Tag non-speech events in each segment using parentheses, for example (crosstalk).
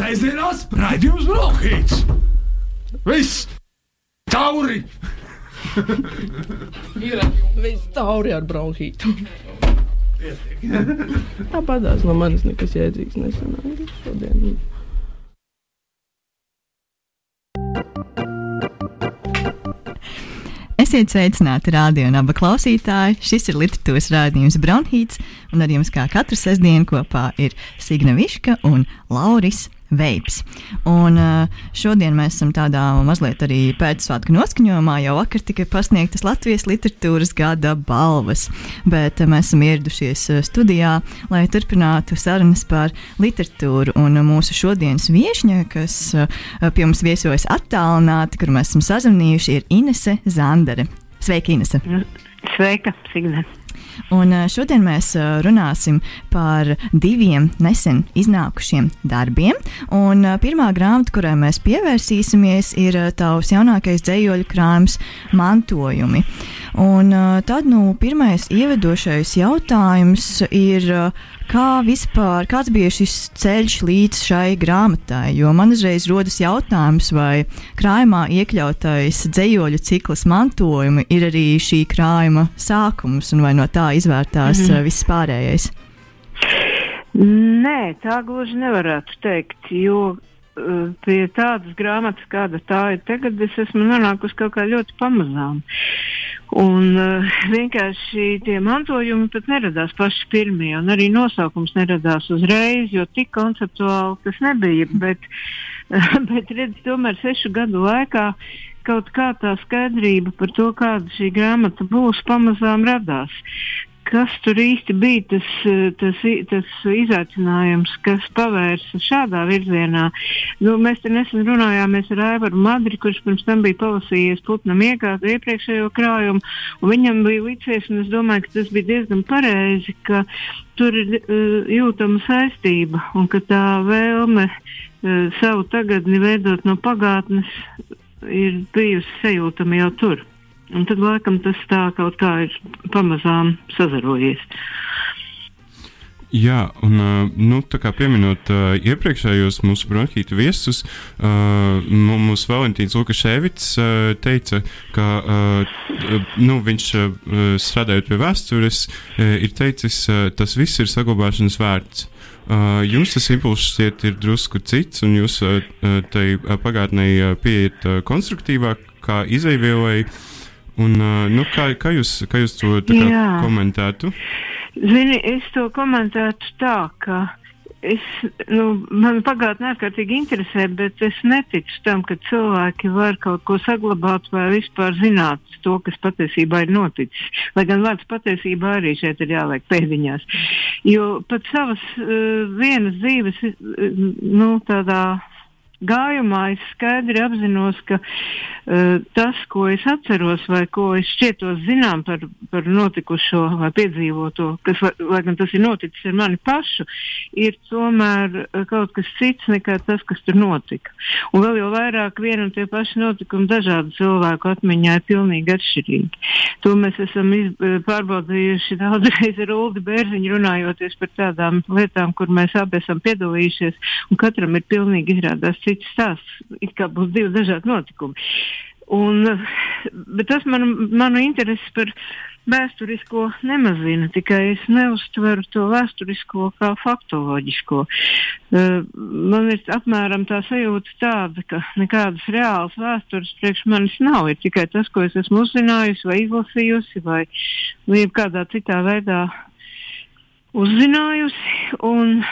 Sēžamās raidījums Brokhīts. Viss! Tauri! Ir viss tauri ar bronhītu. (laughs) Tāpatās no manis nekas jēdzīgs nesanāca šodien. Esiet sveicināti radio un abu klausītāji. Šis ir literatūras rādījums Brownhīts, un ar jums kā katru sestdienu kopā ir Signa Viška un Lauris Veips. Un uh, šodien mēs esam tādā mazliet arī pēcsvētku noskaņojumā, jo vakar tika pasniegtas Latvijas literatūras gada balvas, bet uh, mēs esam ieradušies uh, studijā, lai turpinātu sarunas par literatūru. Un mūsu šodienas viesņa, kas pie mums viesojas attālināti, kur mēs esam sazvanījuši, ir Inese Zandere. Sveika, Inese! Sveika, Signe! Un šodien mēs runāsim par diviem nesen iznākušiem darbiem. Un pirmā grāmata, kurai mēs pievērsīsimies, ir tavs jaunākais dzējoļu krājums Mantojumi. Un tad nu, pirmais ievedošais jautājums ir, kā vispār, kāds bija šis ceļš līdz šai grāmatai? Jo man uzreiz rodas jautājums, vai krājumā iekļautais dzējoļu cikls mantojumi ir arī šī krājuma sākums, un vai no tā izvērtās mm -hmm. viss pārējais? Nē, tā gluži nevarētu teikt, jo pie tādas grāmatas, kāda tā ir tagad, es esmu nonākusi kaut kā ļoti pamazām. Un uh, vienkārši tie mantojumi pat neradās paši pirmie, un arī nosaukums neradās uzreiz, jo tik konceptuāli tas nebija. Bet, uh, (laughs) bet redz, tomēr sešu gadu laikā kaut kā tā skaidrība par to, kāda šī grāmata būs, pamazām radās kas tur īsti bija tas, eh, tas, tas izaicinājums, kas pavērsa šādā virzienā. Nu, mēs te nesen runājāmies ar Aivaru Madri, kurš pirms tam bija palasījies Putnam iegādu iepriekšējo krājumu, un viņam bija licies, un es domāju, ka tas bija diezgan pareizi, ka tur ir uh, jūtama saistība, un ka tā vēlme uh, savu tagadni veidot no pagātnes ir bijusi sajūtama jau tur. Un tad laikam tas tā kaut kā ir pamazām sazarojies. Jā, un nu, pieminot uh, iepriekšējos mūsu bronhītu viesus, uh, mūsu Valentīns Lukaševits uh, teica, ka nu, viņš strādājot pie vēstures, ir teicis, tas viss ir saglabāšanas vērts. Uh, jums tas impulss šķiet ir drusku cits, un jūs uh, tai pagātnē pieiet uh, konstruktīvāk kā izaivielai. Uh, Un, nu, kā, kā, jūs, kā jūs to kā, komentētu? Zini, es to komentētu tā, ka es, nu, man pagātnē ārkārtīgi interesē, bet es neticu tam, ka cilvēki var kaut ko saglabāt vai vispār zināt to, kas patiesībā ir noticis. Lai gan vārds patiesībā arī šeit ir jāliek pēdiņās. Jo pat savas uh, vienas dzīves, uh, nu, tādā gājumā es skaidri apzinos, ka uh, tas, ko es atceros vai ko es šķietos zinām par, par notikušo vai piedzīvoto, kas, vai, lai gan tas ir noticis ar mani pašu, ir tomēr uh, kaut kas cits nekā tas, kas tur notika. Un vēl jau vairāk viena un tie paši notikumi dažādu cilvēku atmiņā ir pilnīgi atšķirīgi. To mēs esam iz, uh, pārbaudījuši daudzreiz ar Uldi Bērziņu runājoties par tādām lietām, kur mēs abi esam piedalījušies, un katram ir pilnīgi izrādās cits stāsts. It kā būs divi dažādi notikumi. Un, bet tas man, manu interesi par vēsturisko nemazina, tikai es neuztveru to vēsturisko kā faktoloģisko. Uh, man ir apmēram tā sajūta tāda, ka nekādas reālas vēstures priekš manis nav. Ir tikai tas, ko es esmu uzzinājusi vai izlasījusi vai kādā citā veidā uzzinājusi. Un,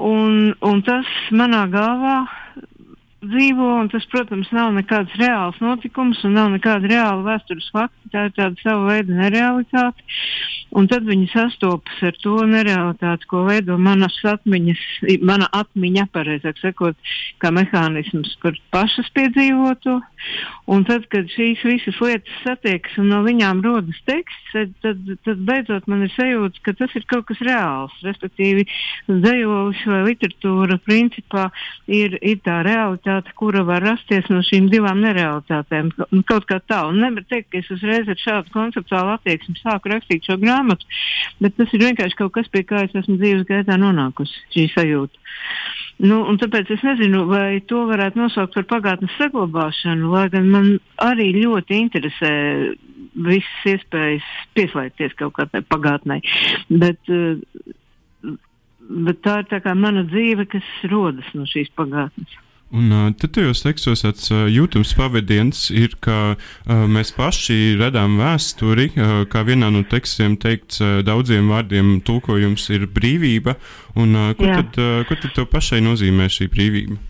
Un, un tas manā galvā dzīvo, un tas, protams, nav nekāds reāls notikums un nav nekāda reāla vēstures fakta. Tā ir tāda sava veida nerealitāte. Un tad viņi sastopas ar to nerealitāti, ko veido manas atmiņas, mana atmiņa, pareizāk sakot, kā mehānisms, kur pašas piedzīvo to. Un tad, kad šīs visas lietas satiekas un no viņām rodas teksts, tad, tad, tad beidzot man ir sajūta, ka tas ir kaut kas reāls. Respektīvi, dzējolis vai literatūra principā ir, ir tā realitāte, kura var rasties no šīm divām nerealitātēm. Kaut kā tā. Un nevar teikt, ka es uzreiz ar šādu konceptuālu attieksmi sāku rakstīt šo grāmatu bet tas ir vienkārši kaut kas, pie kā es esmu dzīves gaitā nonākusi, šī sajūta. Nu, tāpēc es nezinu, vai to varētu nosaukt par pagātnes saglabāšanu, lai gan man arī ļoti interesē visas iespējas pieslēgties kaut kādai pagātnē. Bet, uh, bet tā ir tā mana dzīve, kas rodas no šīs pagātnes. Un tad tajos tekstos tāds jūtams pavadiens ir, ka mēs paši radām vēsturi, kā vienā no tekstiem teikts daudziem vārdiem tulkojums ir brīvība, un ko, Jā. tad, ko tad tev pašai nozīmē šī brīvība?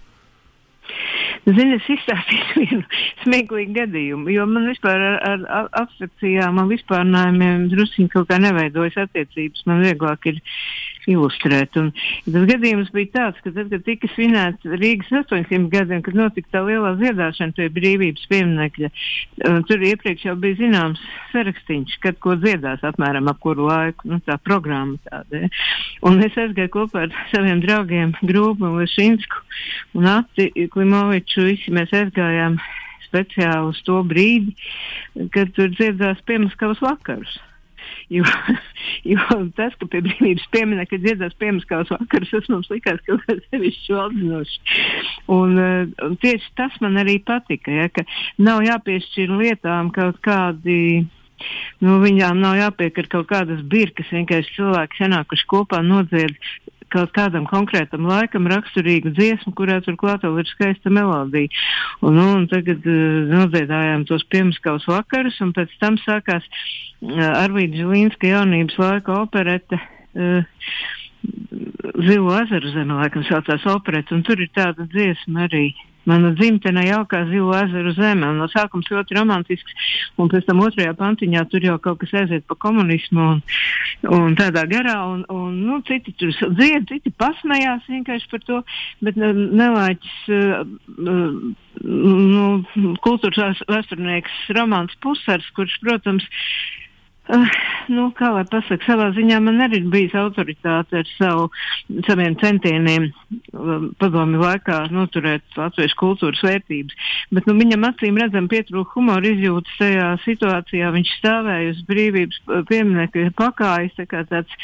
Zini, es izstāstīšu (laughs) vienu smieklīgu gadījumu, jo man vispār ar, ar, abstrakcijām un vispārnājumiem druskuļi kaut kā neveidojas attiecības. Man vieglāk ir ilustrēt. Un tas gadījums bija tāds, ka tad, kad tika svinēts Rīgas 800 gadiem, kad notika tā lielā dziedāšana pie brīvības pieminekļa, uh, tur iepriekš jau bija zināms sarakstīns, kad ko dziedās apmēram ap kuru laiku, nu tā programma tāda. Ja. Un es aizgāju kopā ar saviem draugiem Grūbu un Lešinsku un Ati Klimoviču, visi mēs aizgājām speciāli uz to brīdi, kad tur dziedās piemaskavas vakarus. Jo, (laughs) jo tas, ka pie brīvības pieminiekta dziedās piemaskavas vakarus, tas mums likās kaut (laughs) kā sevišķi valdzinoši. Un, eh, un tieši tas man arī patika, ja, ka nav jāpiešķir lietām kaut kādi. Nu, viņām nav jāpiekar kaut kādas birkas, vienkārši cilvēki sanākuši kopā nodzied kaut kādam konkrētam laikam raksturīgu dziesmu, kurā turklāt vēl ir skaista melodija. Un, nu, un tagad uh, nodziedājām tos piemaskavas vakarus, un pēc tam sākās uh, Arvīda Žilīnska jaunības laika operete. Uh, Zilo ezeru zeme, laikam, saucās operēta, un tur ir tāda dziesma arī. Mana dzimtene jaukā zilo ezeru zeme, un no sākuma ļoti romantisks, un pēc tam otrajā pantiņā tur jau kaut kas aiziet pa komunismu un, un tādā garā, un, un nu, citi tur dzied, citi pasmējās vienkārši par to, bet ne- nelaiķis, uh, uh, nu, kultūras vēsturnieks Romāns Pusars, kurš, protams, Uh, nu, kā lai pasaka, savā ziņā man arī ir bijis autoritāte ar savu, saviem centieniem um, padomi laikā noturēt latviešu kultūras vērtības. Bet nu, viņam acīm redzam pietrūka humora izjūtas tajā situācijā. Viņš stāvēja uz brīvības uh, pieminiekta pakājas, tā kā tāds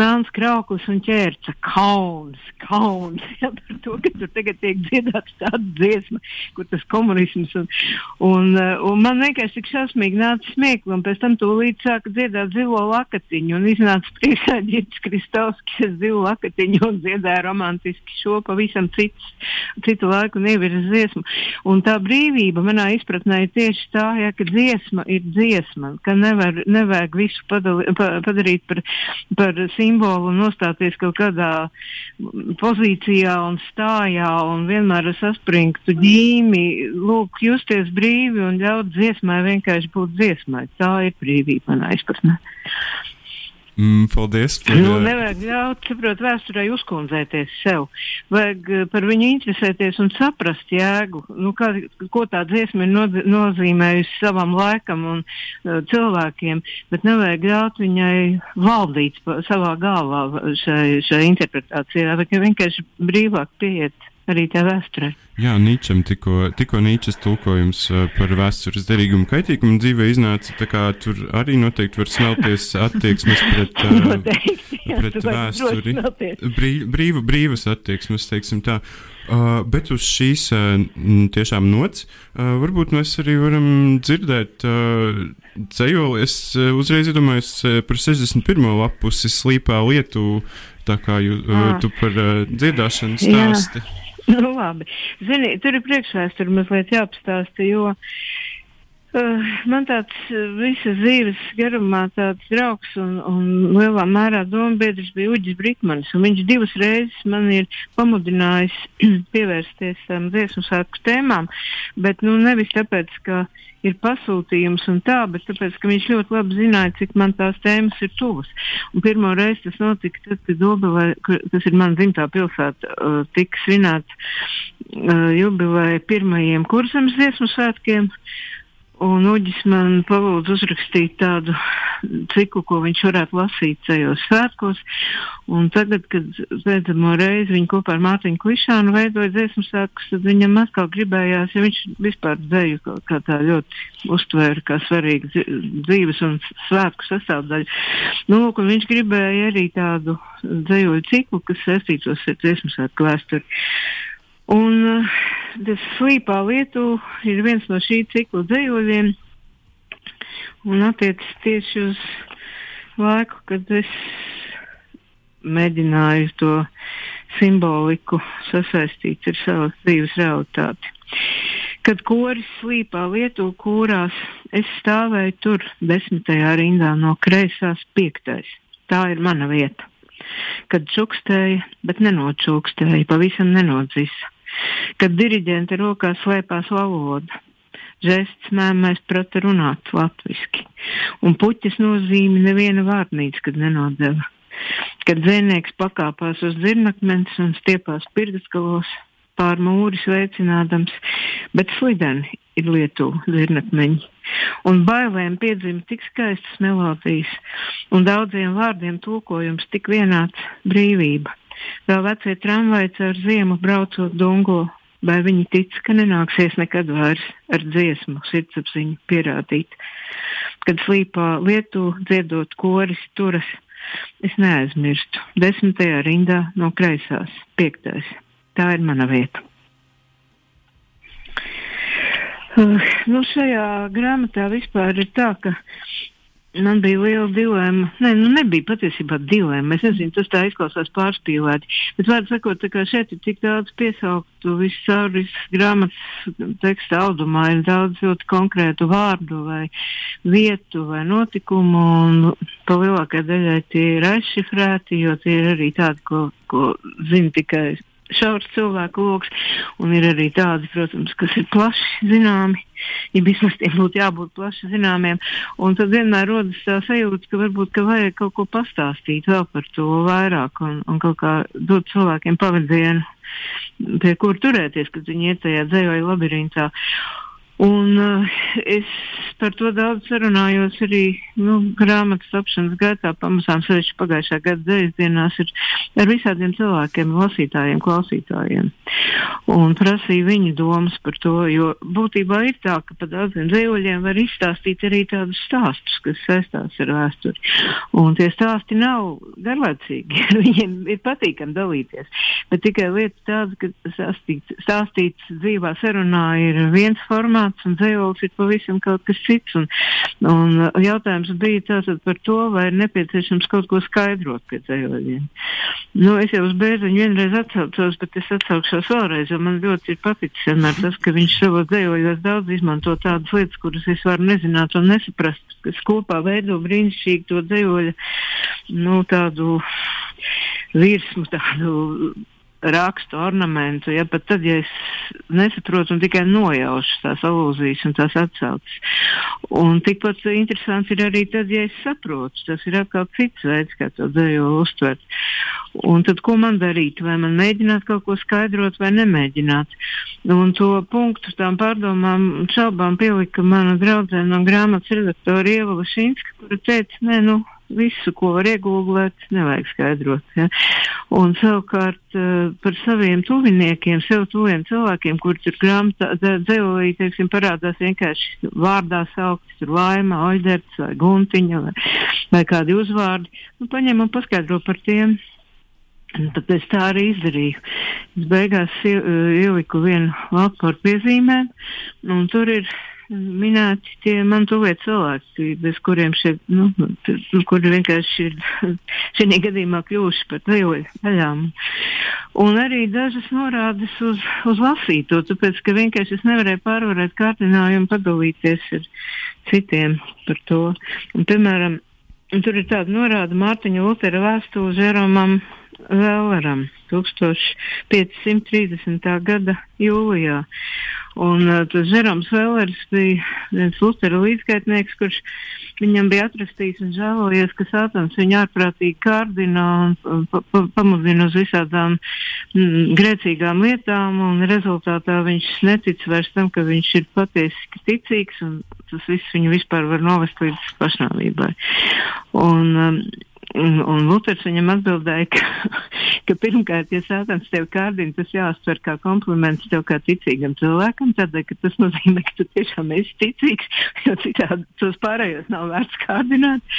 melns krauklis un ķērca kauns, kauns. (laughs) Ja, par to, ka tur tagad tiek dziedāts tāda dziesma, kur tas komunisms un, un, uh, un man vienkārši tik šausmīgi nāca smiekli un pēc tam tūlīt sāka dziedāt zilo lakatiņu un iznāca priekšā Ģirds Kristovskis ar zilo lakatiņu un dziedāja romantiski šo pavisam cits, citu laiku nevirs dziesmu. Un tā brīvība manā izpratnē ir tieši tā, ja, ka dziesma ir dziesma, ka nevar, nevajag visu padali, pa, padarīt par, par simbolu un nostāties kaut kādā pozīcijā un stājā un vienmēr ar saspringtu ģīmi, lūk, justies brīvi un ļaut dziesmai vienkārši būt dziesmai. Tā ir brīvība manā izpratnē. Mm, paldies! Par, Nu, uh, nevajag ļaut, saprot, vēsturē uzkundzēties sev. Vajag eh, par viņu interesēties un saprast jēgu, nu, kā, ko tā dziesma ir nodz- nozīmējusi savam laikam un uh, cilvēkiem, bet nevajag ļaut viņai valdīt pa, savā galvā šai, šai interpretācijā, vajag vienkārši brīvāk pieiet arī tā vēsturē. Jā, Nīčam tikko, tikko Nīčas tulkojums uh, par vēstures derīgumu kaitīgumu dzīvē iznāca, kā tur arī noteikti var smelties (laughs) attieksmes pret, uh, Noteikti, jā, pret vēsturi. Brī, brīva, brīvas attieksmes, teiksim tā. Uh, bet uz šīs uh, tiešām nots, uh, varbūt mēs arī varam dzirdēt uh, dzējoli. Es uh, uzreiz iedomājos uh, par 61. lapusi slīpā lietu, tā kā jū, uh, Ah. tu par uh, dziedāšanu Jā. (laughs) Nu, labi. Zini, tur ir priekšvēsture mazliet jāapstāsta, jo uh, man tāds uh, visas dzīves garumā tāds draugs un, un lielā mērā dombiedrs bija Uģis Brikmanis. un Viņš divas reizes man ir pamudinājis (clears throat) pievērsties tam dziesmu svētku tēmām, bet nu, nevis tāpēc, ka ir pasūtījums un tā, bet tāpēc, ka viņš ļoti labi zināja, cik man tās tēmas ir tuvas. Un pirmo reizi tas notika tad, kad Dobelē, tas ir mana dzimtā pilsēta, uh, tika svinēts uh, jubileja pirmajiem kurzemes dziesmu svētkiem. Un Uģis man palūdza uzrakstīt tādu ciklu, ko viņš varētu lasīt tajos svētkos. Un tagad, kad pēdējo reizi viņi kopā ar Mārtiņu Klišānu veidoja dziesmu svētkus, tad viņam atkal gribējās, ja viņš vispār dzēju kā tā ļoti uztvēra kā svarīgu dzīves un svētku sastāvdaļu. Nu, lūk, viņš gribēja arī tādu dzējoļu ciklu, kas saistītos ar dziesmu svētku vēsturi. Un uh, tas slīpā lietu ir viens no šī cikla dzējoļiem un attiecas tieši uz laiku, kad es mēģināju to simboliku sasaistīt ar savas dzīves realitāti. Kad koris slīpā Lietuvā kūrās, es stāvēju tur desmitajā rindā no kreisās piektais. Tā ir mana vieta. Kad čukstēja, bet nenočukstēja, pavisam nenodzisa. Kad diriģenta rokā slēpās valoda, žests mēmēs prata runāt latviski, un puķis nozīme neviena vārnīca, kad nenodeva. Kad dzēnieks pakāpās uz dzirnakmens un stiepās pirksgalos pār mūri sveicinādams, bet slideni ir Lietuva dzirnakmeņi. Un bailēm piedzima tik skaistas melodijas, un daudziem vārdiem tulkojums tik vienāds brīvība. Vēl vecie tramvaji caur ziemu braucot dungo vai viņi tic, ka nenāksies nekad vairs ar dziesmu sirdsapziņu pierādīt. Kad slīpā lietu dziedot koris turas, es neaizmirstu. Desmitajā rindā no kreisās, piektais. Tā ir mana vieta. Uh, nu šajā grāmatā vispār ir tā, ka Man bija liela dilemma. Nē, nu nebija patiesībā dilemma. Es nezinu, tas tā izklausās pārspīlēti. Bet, vārdu sakot, šeit ir tik daudz piesauktu viscaur grāmatas teksta audumā, ir daudz ļoti konkrētu vārdu vai vietu vai notikumu. Un pa lielākajai daļai tie ir aizšifrēti, jo tie ir arī tādi, ko, ko zina tikai šaurs cilvēku lokus, un ir arī tādi, protams, kas ir plaši zināmi. Ja vismaz tiem būtu jābūt plaši zināmiem, un tad vienmēr rodas tā sajūta, ka varbūt ka vajag kaut ko pastāstīt vēl par to vairāk un, un kaut kā dot cilvēkiem pavadienu, pie kur turēties, kad viņi iet tajā dzējoja labirintā. Un uh, es par to daudz sarunājos arī nu, grāmatas tapšanas gaitā, pamazām sevišķi pagājušā gada dzīves dienās ar, visādiem cilvēkiem, lasītājiem, klausītājiem. Un prasīju viņu domas par to, jo būtībā ir tā, ka pa daudziem dzīvoļiem var izstāstīt arī tādus stāstus, kas saistās ar vēsturi. Un tie stāsti nav garlaicīgi, (laughs) viņiem ir patīkami dalīties. Bet tikai lieta tāda, ka stāstīts, stāstīts dzīvā sarunā ir viens formāts runāts, un dzējols ir pavisam kaut kas cits. Un, un jautājums bija tātad par to, vai ir nepieciešams kaut ko skaidrot pie dzējoļiem. Nu, es jau uz bērziņu vienreiz atsaucos, bet es atsaukšos vēlreiz, jo man ļoti ir paticis vienmēr tas, ka viņš savos dzējoļos daudz izmanto tādas lietas, kuras es varu nezināt un nesaprast, kas kopā veido brīnišķīgu to dzējoļu, nu, tādu virsmu, tādu rakstu ornamentu, ja pat tad, ja es nesaprotu un tikai nojaušu tās alūzijas un tās atsauces. Un tikpat interesants ir arī tad, ja es saprotu, tas ir atkal cits veids, kā to dzēju uztvert. Un tad, ko man darīt? Vai man mēģināt kaut ko skaidrot vai nemēģināt? Un to punktu tām pārdomām un šaubām pielika mana draudzene no grāmatas redaktora Ieva Vašinska, kura teica, nē, nu, visu, ko var iegūglēt, nevajag skaidrot. Ja? Un savukārt uh, par saviem tuviniekiem, sev tuviem cilvēkiem, kur tur grāmatā dzēlī, teiksim, parādās vienkārši vārdā saukts, tur Laima, Oiderts vai Guntiņa vai, vai kādi uzvārdi, nu, paņem un paskaidro par tiem. Es tā arī izdarīju. Es beigās ieliku vienu lapu ar piezīmēm, un tur ir minēti tie man tuvie cilvēki, bez kuriem šeit, nu, kuri vienkārši ir (laughs) šajā gadījumā kļuvuši par daļām. Un arī dažas norādes uz, uz lasīto, tāpēc, ka vienkārši es nevarēju pārvarēt kārtinājumu padalīties ar citiem par to. Un, piemēram, tur ir tāda norāda Mārtiņa Lutera vēstule Žeromam Vēleram. 1530. gada jūlijā. Un uh, tas Žeroms Vēlers bija viens Lutera līdzgaitnieks, kurš viņam bija atrastījis un žēlojies, ka Sātans viņu ārprātīgi kārdina un pa, pa, pamudina uz visādām mm, grēcīgām lietām, un rezultātā viņš netic vairs tam, ka viņš ir patiesi ticīgs, un tas viss viņu vispār var novest līdz pašnāvībai. Un, um, Un, un Luters viņam atbildēja, ka, (laughs) ka pirmkārt, ja sātans tev kārdina, tas jāuztver kā kompliments tev kā ticīgam cilvēkam, tādēļ, ka tas nozīmē, ka tu tiešām esi ticīgs, (laughs) jo citādi tos pārējos nav vērts kārdināt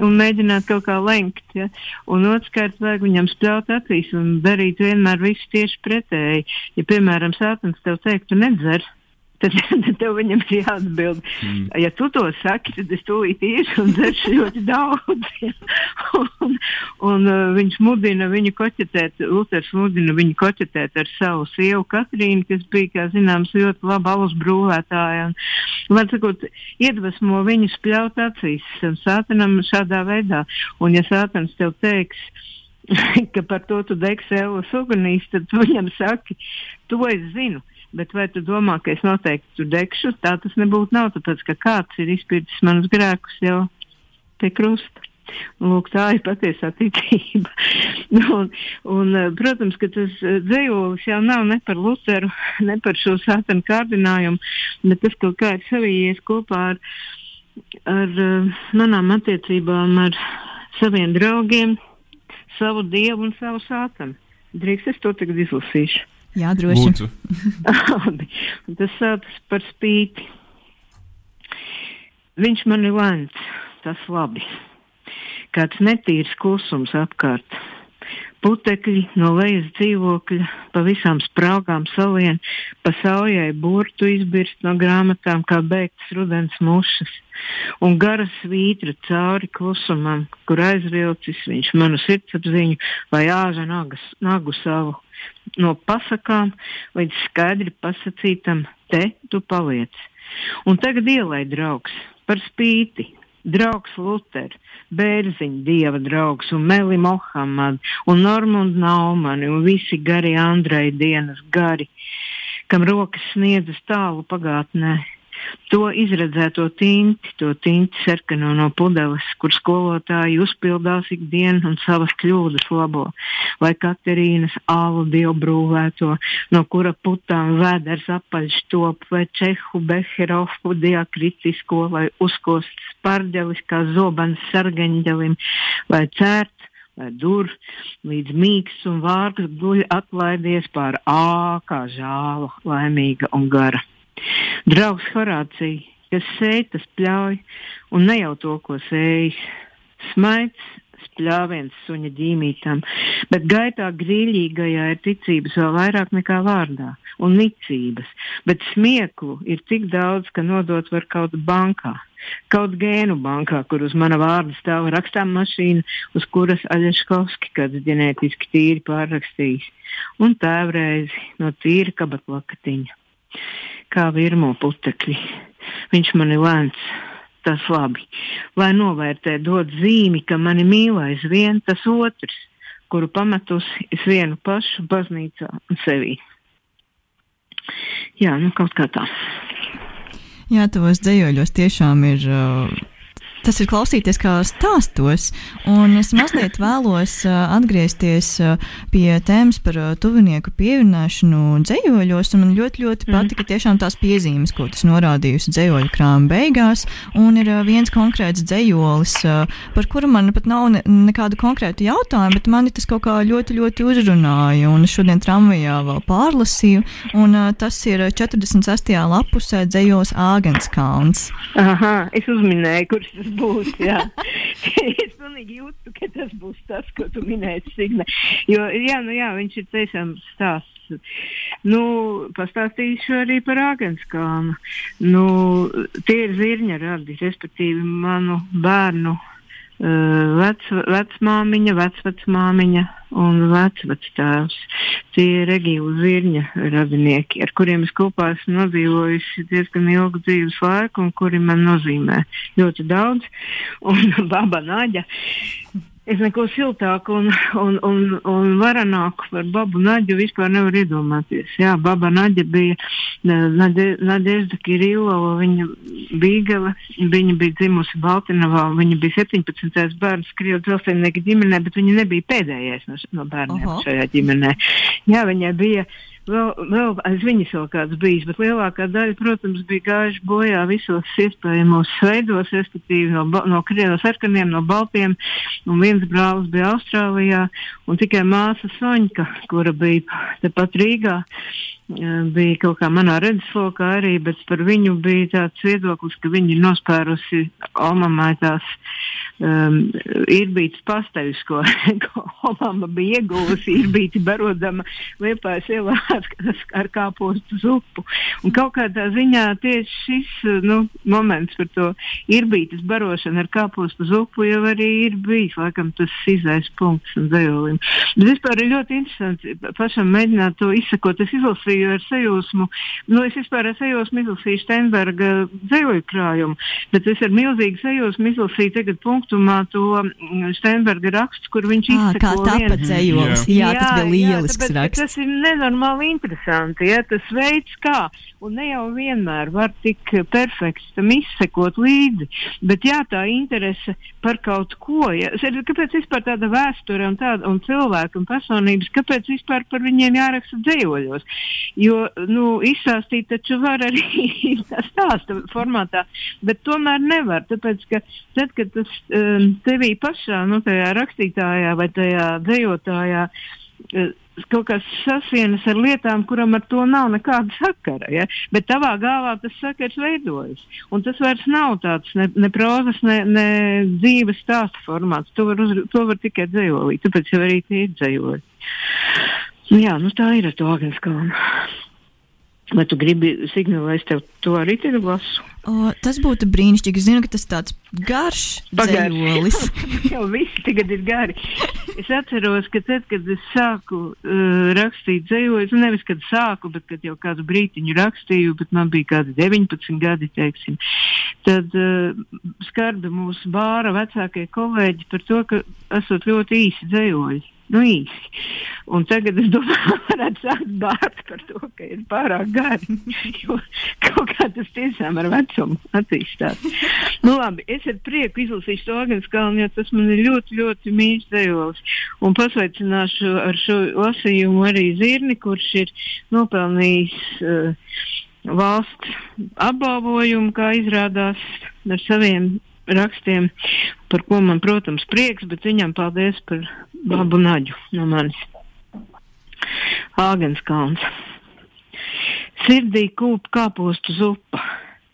un mēģināt kaut kā lenkt. Ja? Un otrkārt, vajag viņam spļaut acīs un darīt vienmēr visu tieši pretēji. Ja, piemēram, sātans tev teikt, tu nedzer, tad, (laughs) tad tev viņam ir jāatbild. Mm. Ja tu to saki, tad es tūlīt iešu un dzeršu ļoti daudz. (laughs) Ja? un, un uh, viņš mudina viņu koķetēt, Luters mudina viņu koķetēt ar savu sievu Katrīnu, kas bija, kā zināms, ļoti laba alus brūvētāja. Un, var sakot, iedvesmo viņu spļaut acīs sātanam šādā veidā. Un ja sātans tev teiks, (laughs) ka par to tu degsi Elas ugunīs, tad tu viņam saki, to es zinu. Bet vai tu domā, ka es noteikti tur degšu? Tā tas nebūtu nav, tāpēc ka kāds ir izpildījis manus grēkus jau pie krusta. Lūk, tā ir patiesā ticība. (laughs) un, un, protams, ka tas dzējolis jau nav ne par Lutheru, (laughs) ne par šo sātanu kārdinājumu, bet tas kaut kā ir savijies kopā ar, ar manām attiecībām ar saviem draugiem, savu dievu un savu sātanu. Drīkst es to tagad izlasīšu. Jā, droši. tas saucas par spīti. Viņš man ir lēns, tas labi. Kāds netīrs klusums apkārt. Putekļi no lejas dzīvokļa, pa visām sprāgām salien, pa saujai burtu izbirst no grāmatām kā beigts rudens mušas, un gara svītra cauri klusumam, kur aizvilcis viņš manu sirdsapziņu vai āža nagas, nagu savu no pasakām līdz skaidri pasakītam, te tu paliec. Un tagad ielai draugs par spīti. Draugs Luters, Bērziņa, dieva draugs, un Meli Mohamad, un Normund Naumani, un visi gari Andrei dienas gari, kam rokas sniedzas tālu pagātnē, To izredzēto tinti, to tinti sarkano no pudeles, kur skolotāji uzpildās ikdienu un savas kļūdas labo, vai Katerīnas alu dievbrūvēto, no kura putām vēders apaļš top, vai Čehu Beherofu diakritisko, vai uzkosts spārģelis kā zobens sargaņģelim, vai cērt dur, līdz mīgs un vārgs guļ atlaidies pār ā, kā žāla, laimīga un gara. Draugs Horācija, kas sēž, tas pļauj, un ne jau to, ko sējis. Smaids, spļāviens suņa ģīmītam, bet gaitā grīļīgajā ir ticības vēl vairāk nekā vārdā, un nicības, bet smieklu ir tik daudz, ka nodot var kaut bankā. Kaut gēnu bankā, kur uz mana vārda stāv rakstām mašīna, uz kuras Aļaškovski kāds ģenētiski tīri pārrakstījis, un tēvreizi no tīra kabatlakatiņa kā virmo putekļi. Viņš man ir lēns, tas labi. Lai novērtē, dod zīmi, ka mani mīl aizvien tas otrs, kuru pametusi es vienu pašu baznīcā un sevī. Jā, nu kaut kā tā. Jā, tavos dzējoļos tiešām ir. Uh tas ir klausīties kā stāstos. Un es mazliet vēlos atgriezties pie tēmas par tuvinieku pievienošanu dzējoļos. Man ļoti, ļoti mm. patika tiešām tās piezīmes, ko tas norādījusi dzējoļu krāma beigās. Un ir viens konkrēts dzējolis, par kuru man pat nav ne, nekādu konkrētu jautājumu, bet mani tas kaut kā ļoti, ļoti uzrunāja. Un es šodien tramvajā vēl pārlasīju, un tas ir 46. lapusē dzējos Āgenskalns. Aha, es uzminēju, kurš tas Jā. (laughs) es pilnīgi jūtu, ka tas būs tas, ko tu minēji, Signe. Jo, jā, nu jā, viņš ir tiešām stāsts. Nu, pastāstīšu arī par Āgenskānu. Nu, tie ir zirņa radi, respektīvi manu bērnu vec, vecmāmiņa, vecvecmāmiņa un vecvectēvs. Tie ir Regīla Zirņa radinieki, ar kuriem es kopā esmu nodzīvojusi diezgan ilgu dzīves laiku un kuri man nozīmē ļoti daudz. Un (laughs) baba Naģa es neko siltāku un, un, un, un varanāku par babu Naģu vispār nevaru iedomāties. Jā, baba Naģa bija Nadežda Kirilova, viņa bīgele, viņa bija dzimusi Baltinovā, viņa bija 17. bērns Krievu dzelzceļnieka ģimenē, bet viņa nebija pēdējais no, no bērniem Oho. šajā ģimenē. Jā, viņai bija vēl, vēl aiz viņas vēl kāds bijis, bet lielākā daļa, protams, bija gājuši bojā visos iespējamos veidos, respektīvi no, no, no sarkaniem, no baltiem, un viens brālis bija Austrālijā, un tikai māsa Soņka, kura bija tepat Rīgā, bija kaut kā manā redzeslokā arī, bet par viņu bija tāds viedoklis, ka viņa ir nospērusi Omamai tās um, ir bijis pasteļus, ko, (laughs) ko Obama bija ieguvusi, ir bijis barodama liepājas ielā ar, ar kāpostu zupu. Un kaut kādā ziņā tieši šis nu, moments par to ir bijis barošana ar kāpostu zupu jau arī ir bijis, laikam, tas izais punkts un zejolim. Bet vispār ir ļoti interesanti pašam mēģināt to izsakot. Es izlasīju ar sajūsmu, nu es vispār ar sajūsmu izlasīju Steinberga zejoļu krājumu, bet es ar milzīgu sajūsmu izlasīju tagad punktu datumā to mm, Steinberga rakstu, kur viņš izsaka. Kā tāpat dzējolis, jā. jā, tas bija lielisks jā, tāpēc, raksts. Tas ir nenormāli interesanti, ja tas veids kā, un ne jau vienmēr var tik perfekts tam izsekot līdzi, bet jā, tā interese par kaut ko, ja, kāpēc vispār tāda vēsture un tāda, un cilvēku un personības, kāpēc vispār par viņiem jāraksta dzējoļos, jo, nu, izsāstīt taču var arī (laughs) stāsta formātā, bet tomēr nevar, tāpēc, ka tad, kad tas um, tevī pašā, nu, tajā rakstītājā vai tajā dzējotājā, uh, kaut kas sasienas ar lietām, kuram ar to nav nekāda sakara. Ja? Bet tavā galvā tas sakars veidojas. Un tas vairs nav tāds ne, ne prozas, ne, ne dzīves stāsta formāts. To var, uz, to var tikai dzējolīt, tāpēc jau arī tie ir dzējoli. Jā, nu tā ir ar to Agenskalnu. Vai tu gribi es tev to arī tagad lasu? O, tas būtu brīnišķīgi. Es zinu, ka tas ir tāds garš dzējolis. (laughs) Jau visi tagad ir gari. Es atceros, ka tad, kad es sāku uh, rakstīt dzējoļus, nu nevis kad sāku, bet kad jau kādu brītiņu rakstīju, bet man bija kādi 19 gadi, teiksim, tad uh, skarda mūsu bāra vecākie kolēģi par to, ka esot ļoti īsi dzējoļi nu, īsi. Un tagad es domāju, (laughs) varētu sākt bārt par to, ka ir pārāk gari. (laughs) Jo kaut kā tas tiešām ar vecumu attīstās. Nu, labi, es ar prieku izlasīšu to Agnes Kalnu, jo tas man ir ļoti, ļoti mīļš dejols. Un pasveicināšu ar šo lasījumu arī Zirni, kurš ir nopelnījis uh, valsts apbalvojumu, kā izrādās ar saviem rakstiem, par ko man, protams, prieks, bet viņam paldies par labu naģu no manis. Āgenskalns. Sirdī kūp kāpostu zupa,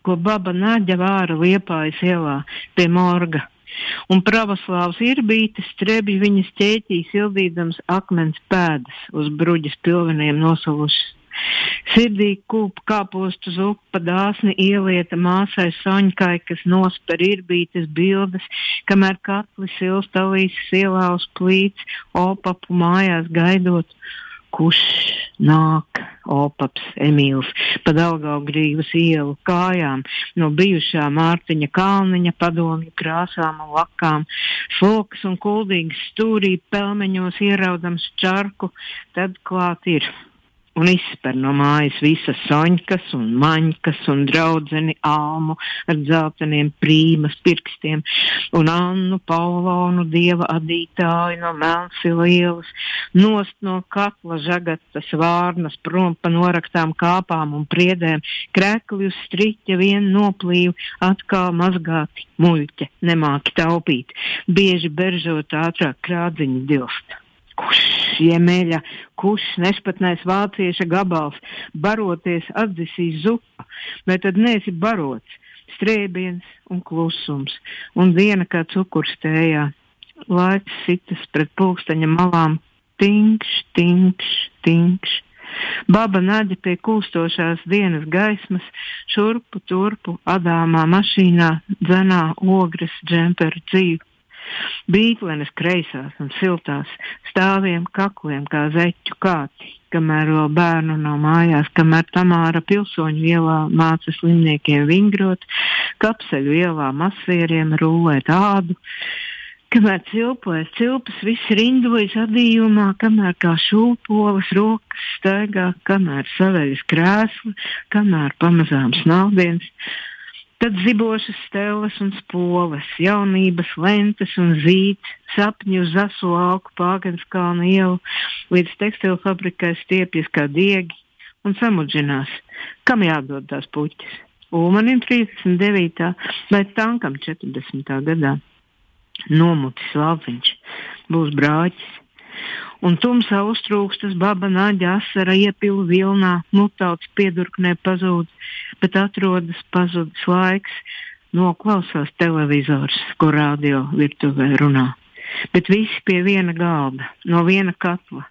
ko baba naģa vāra liepājas ielā pie morga. Un pravoslāvs irbītis trebj viņas ķēķī sildīdams akmens pēdas uz bruģas pilveniem nosolušas Sirdī kūp kāpostu zupa dāsni ielieta māsai Soņkai, kas nosper irbītes bildes, kamēr katli silstalīs sielā uz plīts, opapu mājās gaidot kurš nāk opaps Emīls pa Daugaugrīvas ielu kājām no bijušā Mārtiņa Kalniņa padomju krāsām un lakām, sloks un kuldīgs stūrī pelmeņos ieraudams čarku, tad klāt ir un izsper no mājas visas soņkas un maņkas un draudzeni almu ar dzelteniem prīmas pirkstiem un Annu Paulonu dieva adītāju no Melnsila ielas, nost no katla žagatas vārnas prom pa noraktām kāpām un priedēm, krekli uz striķa vien noplīv, atkal mazgāti muļķe, nemāki taupīt, bieži beržot ātrāk krādziņu dilst kurš iemeļa, kurš nespatnēs vācieša gabals, baroties atdzisīs zupa, bet tad neesi barots, strēbiens un klusums, un diena kā cukurstējā, laiks sitas pret pulksteņa malām, tinkš, tinkš, tinkš. Baba naģa pie kūstošās dienas gaismas, šurpu turpu adāmā mašīnā dzenā ogres džemperu dzīvi Bīklenes kreisās un siltās stāviem kakliem kā zeķu kāti, kamēr vēl bērnu nav mājās, kamēr Tamāra pilsoņu ielā māca slimniekiem vingrot, kapseļu ielā masvieriem rūlēt ādu. Kamēr cilpojas, cilpas viss rindojas adījumā, kamēr kā šūpoles rokas staigā, kamēr saveļas krēsli, kamēr pamazām snaldienas, tad zibošas stēles un spoles, jaunības lentes un zīts, sapņu uz asu lauku pāgenskalnu ielu, līdz tekstilu fabrikai stiepjas kā diegi un samudžinās. Kam jādod tās puķis? Ulmanim 39. vai tankam 40. gadā nomutis labiņš, būs brāķis. Un tumsā uztrūkstas baba nāģa asara iepilu vilnā, mutauts piedurknē pazūd, bet atrodas pazudis laiks, noklausās televizors, ko radio virtuvē runā. Bet visi pie viena galda, no viena katla,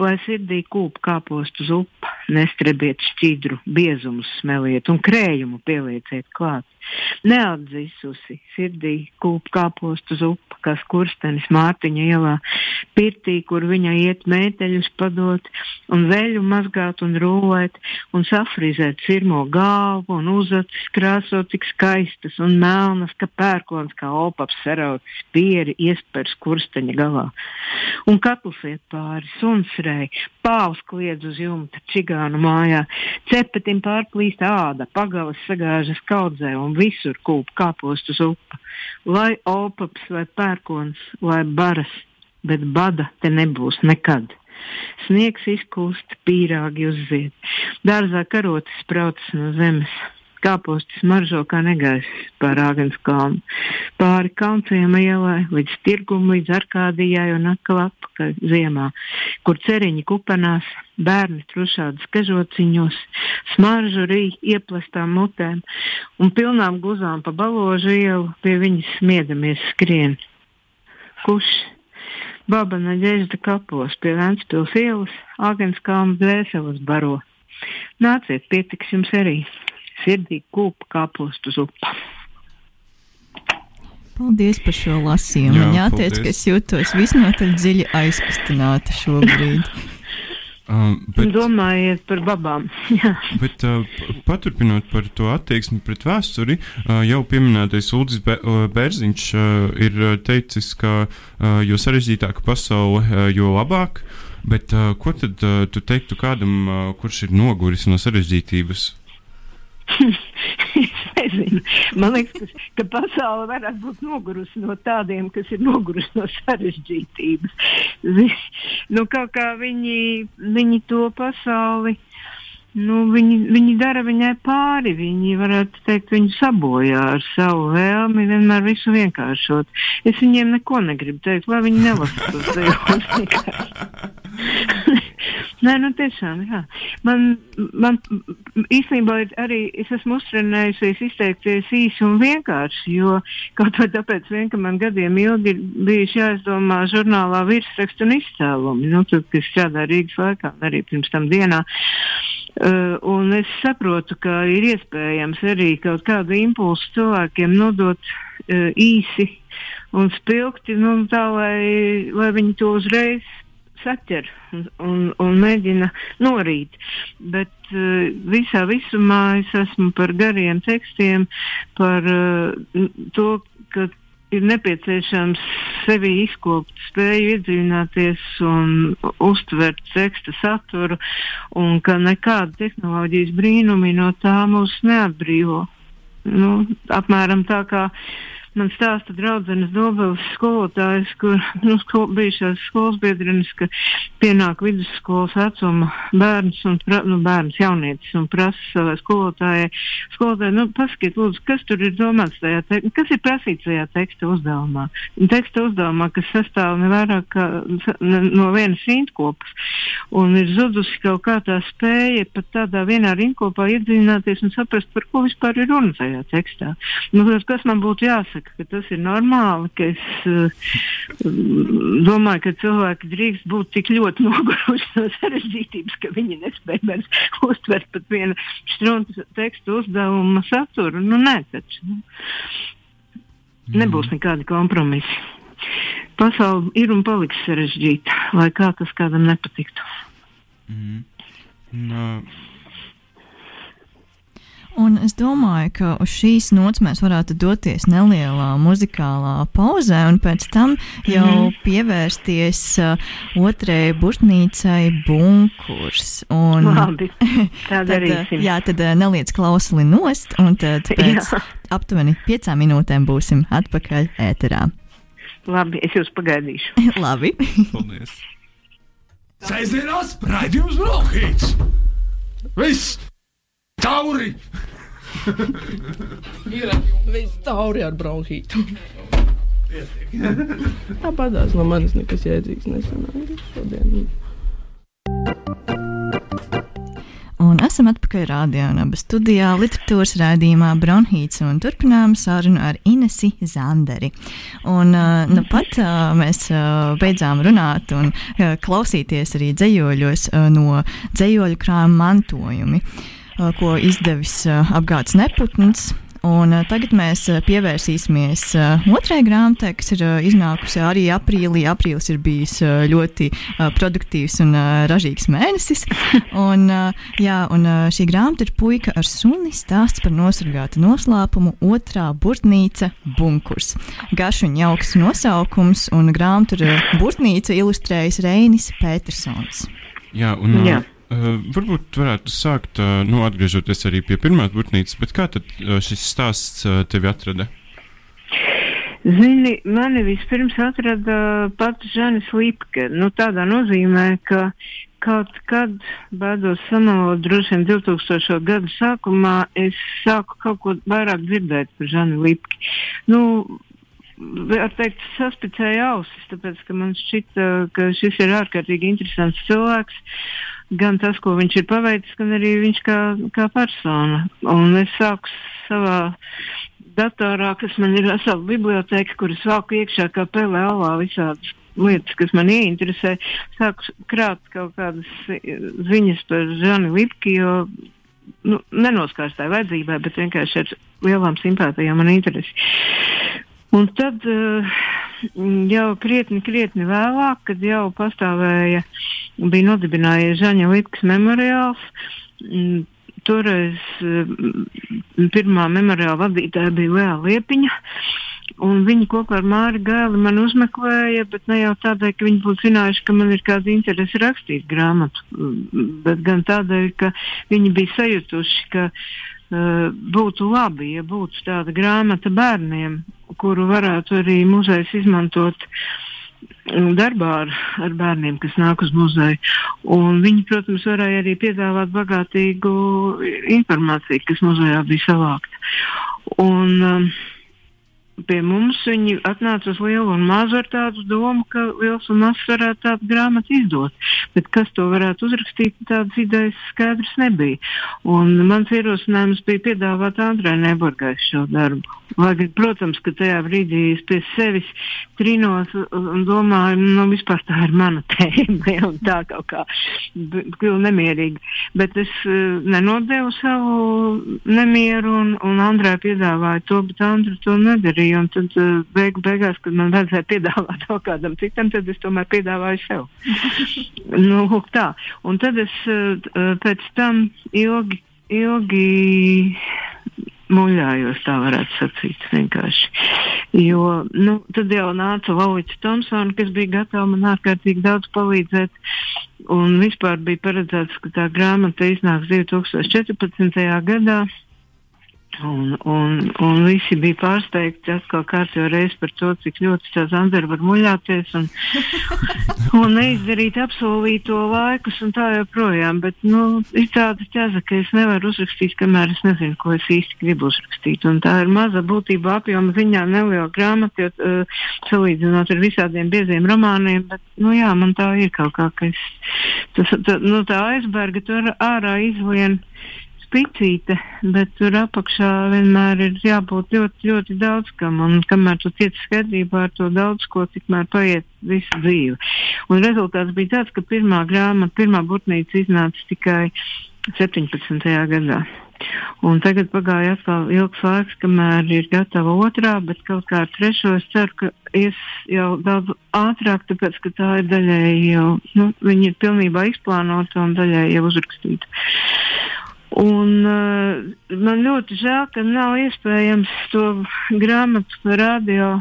lai sirdī kūp kāpostu zupa, nestrebiet šķidru, biezumus smeliet un krējumu pielieciet klāt. Neatdzisusi sirdī kūp kāpostu zupa, kas kurstenis Mārtiņa ielā, pirtī, kur viņa iet mēteļus padot un veļu mazgāt un rūlēt un safrizēt sirmo galvu un uzacis krāsot tik skaistas un melnas, ka pērkons kā opaps sarauts spieri iespērs kursteņa galā. Un katls iet pāri, suns rei, pāvs kliedz uz jumta čigānu mājā, cepetim pārplīst āda, pagalas sagāžas kaudzē un visur kūp kāpostu zupa. Lai opaps vai pērkons vai baras, bet bada te nebūs nekad. Sniegs izkūst, pīrāgi uzzied, dārzā karotes spraucas no zemes, kāpostis maržo kā negaiss pār Āgens kalnu, pāri Kaunciem ielai, līdz tirgumu, līdz Arkādijai un atkal atpakaļ ziemā, kur ceriņi kupenās, bērni trušādas kažociņos, smaržu rī ieplestām mutēm un pilnām guzām pa baložu ielu pie viņas smiedamies skrien. Kurš? Babana ģēžda kapos pie Ventspils ielas, Āgens kalnu dvēseles baro. Nāciet, pietiks jums arī sirdī kūpa kāpostu zupa. Paldies par šo lasījumu. Jā, Man jāteic, ka es jūtos visnotaļ dziļi aizkustināta šobrīd. (laughs) Um, bet, Domājiet par babām. (laughs) Jā. bet uh, paturpinot par to attieksmi pret vēsturi, uh, jau pieminētais Ulris Be uh, Bērziņš uh, ir uh, teicis, ka uh, jo sarežģītāka pasaule, uh, jo labāk. Bet uh, ko tad uh, tu teiktu kādam, uh, kurš ir noguris no sarežģītības? Es nezinu. Man liekas, ka, ka pasaule varētu būt nogurusi no tādiem, kas ir nogurusi no sarežģītības. Nu, kaut kā viņi, viņi to pasauli. Nu, viņi, viņi dara viņai pāri. Viņi varētu teikt, viņu sabojā ar savu vēlmi vienmēr visu vienkāršot. Es viņiem neko negribu teikt, lai viņi nelasa tos dejojus. Nē, nu tiešām, jā. Man, man īstenībā ir arī, es esmu uztrenējusies izteikties īsi un vienkārši, jo kaut vai tāpēc vien, ka man gadiem ilgi ir bijuši jāizdomā žurnālā virsrakstu un izcēlumi, nu, tad, kas strādā Rīgas laikā un arī pirms tam dienā. Uh, un es saprotu, ka ir iespējams arī kaut kādu impulsu cilvēkiem nodot uh, īsi un spilgti, nu, tā lai, lai viņi to uzreiz saķer un, un, un mēģina norīt. Bet uh, visā visumā es esmu par gariem tekstiem, par uh, to, ka ir nepieciešams sevi izkopt, spēju iedziļināties un uztvert teksta saturu, un ka nekāda tehnoloģijas brīnumi no tā mūs neatbrīvo. Nu, apmēram tā kā man stāsta draudzenes Dobeles skolotājs, kur nu, sko, bijušās skolas biedrenis, ka pienāk vidusskolas vecuma bērns un pra, nu, bērns jaunietis un prasa savai skolotājai, skolotāji, nu, pasakiet, lūdzu, kas tur ir domāts tajā, te, kas ir prasīts tajā teksta uzdevumā. Teksta uzdevumā, kas sastāv ne vairāk kā ne, no vienas rindkopas, un ir zudusi kaut kā tā spēja pat tādā vienā rindkopā iedziļināties un saprast, par ko vispār ir runa tajā tekstā. Nu, kas man būtu jāsaka, ka tas ir normāli, ka es uh, domāju, ka cilvēki drīkst būt tik ļoti (laughs) noguruši no sarežģītības, ka viņi nespēj vairs (laughs) uztvert pat vienu struntu tekstu uzdevuma saturu. Nu, nē, taču. Nu. Nebūs nekādi kompromisi. Pasaule ir un paliks sarežģīta, lai kā tas kādam nepatiktu. Mm. Un, uh, Un es domāju, ka uz šīs nots mēs varētu doties nelielā muzikālā pauzē, un pēc tam jau mm -hmm. pievērsties uh, otrai burtnīcai bunkurs. Un, Labi, (laughs) tā tad, darīsim. jā, tad uh, neliec klausuli nost, un tad pēc Jā. aptuveni piecām minūtēm būsim atpakaļ ēterā. Labi, es jūs pagaidīšu. (laughs) Labi. Paldies! Sēžamās raidījums Brokhīts! Viss! Tauri! Ir viss tauri ar bronhītu. Tāpatās no manis nekas jēdzīgs nesanāca šodien. Un esam atpakaļ abas studijā literatūras raidījumā Bronhīts un turpinām sarunu ar Inesi Zanderi. Un uh, nu pat uh, mēs uh, beidzām runāt un klausīties arī dzējoļos no dzējoļu krājuma mantojumi, ko izdevis apgāds Neputns. Un, tagad mēs pievērsīsimies otrai grāmatai, kas ir iznākusi arī aprīlī. Aprīlis ir bijis ļoti produktīvs un ražīgs mēnesis. Un, jā, un šī grāmata ir puika ar suni stāsts par nosargātu noslēpumu otrā burtnīca bunkurs. Garš un jauks nosaukums, un grāmatu ar burtnīcu ilustrējis Reinis Petersons. Jā, un Jā. Uh, varbūt varētu sākt, uh, nu, atgriežoties arī pie pirmās būtnīcas, bet kā tad uh, šis stāsts uh, tevi atrada? Zini, mani vispirms atrada pati Žanis Lipke. Nu, tādā nozīmē, ka kaut kad, bēdos samalot, droši vien 2000. gadu sākumā, es sāku kaut ko vairāk dzirdēt par Žani Lipki. Nu, var teikt, saspicēja ausis, tāpēc, ka man šķita, ka šis ir ārkārtīgi interesants cilvēks. Gan tas, ko viņš ir paveicis, gan arī viņš kā, kā persona. Un es sāku savā datorā, kas man ir vesela biblioteka, kuras vāku iekšā kā pelē alā visādas lietas, kas man ieinteresē. Sāku krāt kaut kādas ziņas par Žani Lipki, jo nu, nenoskārstāja vajadzībai, bet vienkārši ar lielām simpātijām un interesi. Un tad uh, jau krietni, krietni vēlāk, kad jau pastāvēja, bija nodibinājies Žaņa Lipkas memoriāls, toreiz uh, pirmā memoriāla vadītāja bija Lēja Liepiņa. Un viņi kopā ar Māri Gēli man uzmeklēja, bet ne jau tādēļ, ka viņi būtu zinājuši, ka man ir kāda interese rakstīt grāmatu, bet gan tādēļ, ka viņi bija sajutuši, ka uh, būtu labi, ja būtu tāda grāmata bērniem, kuru varētu arī muzejs izmantot mm, darbā ar, ar bērniem, kas nāk uz muzeju. Un viņi, protams, varēja arī piedāvāt bagātīgu informāciju, kas muzejā bija savākta. Un, um, pie mums viņi atnāca uz lielu un mazu ar tādu domu, ka liels un mazs varētu tādu grāmatu izdot. Bet kas to varētu uzrakstīt, tādas idejas skaidrs nebija. Un mans ierosinājums bija piedāvāt Andrei Neburgai šo darbu. Lai, protams, ka tajā brīdī es pie sevis trinos un domāju, nu, vispār tā ir mana (laughs) tēma, un tā kaut kā kļuva nemierīga. Bet es uh, nenodevu savu nemieru, un, un Andrei piedāvāja to, bet Andrei to nedarīja. Un tad uh, beigu beigās, kad man vajadzēja piedāvāt (laughs) kaut kādam citam, tad es tomēr piedāvāju sev. (laughs) nu, lūk tā. Un tad es uh, pēc tam ilgi, ilgi muļājos, tā varētu sacīt vienkārši. Jo, nu, tad jau nāca Lauits Tomsons, kas bija gatava man ārkārtīgi daudz palīdzēt. Un vispār bija paredzēts, ka tā grāmata iznāks 2014. gadā. Un, un, un visi bija pārsteigti atkal kārtībā reizi par to, cik ļoti tā Zandara var muļāties un, (laughs) un neizdarīt apsolīto laikus un tā joprojām. Bet, nu, ir tāda ķeza, ka es nevaru uzrakstīt, kamēr es nezinu, ko es īsti gribu uzrakstīt. Un tā ir maza būtība apjoma ziņā neliela grāmata, jo uh, salīdzinot ar visādiem bieziem romāniem, bet, nu jā, man tā ir kaut kā, ka es, tas, tā, nu, tā aizberga tur ārā izlien spicīte, bet tur apakšā vienmēr ir jābūt ļoti, ļoti daudz kam. Un kamēr tu tiec skaidrībā ar to daudz ko, tikmēr paiet visu dzīvi. Un rezultāts bija tāds, ka pirmā grāmata, pirmā burtnīca iznāca tikai 17. gadā. Un tagad pagāja atkal ilgs laiks, kamēr ir gatava otrā, bet kaut kā ar trešo es ceru, ka ies jau daudz ātrāk, tāpēc, ka tā ir daļēji jau, nu, viņi ir pilnībā izplānota un daļēji jau uzrakstīta. Un, uh, man ļoti žēl, ka nav iespējams to grāmatu radio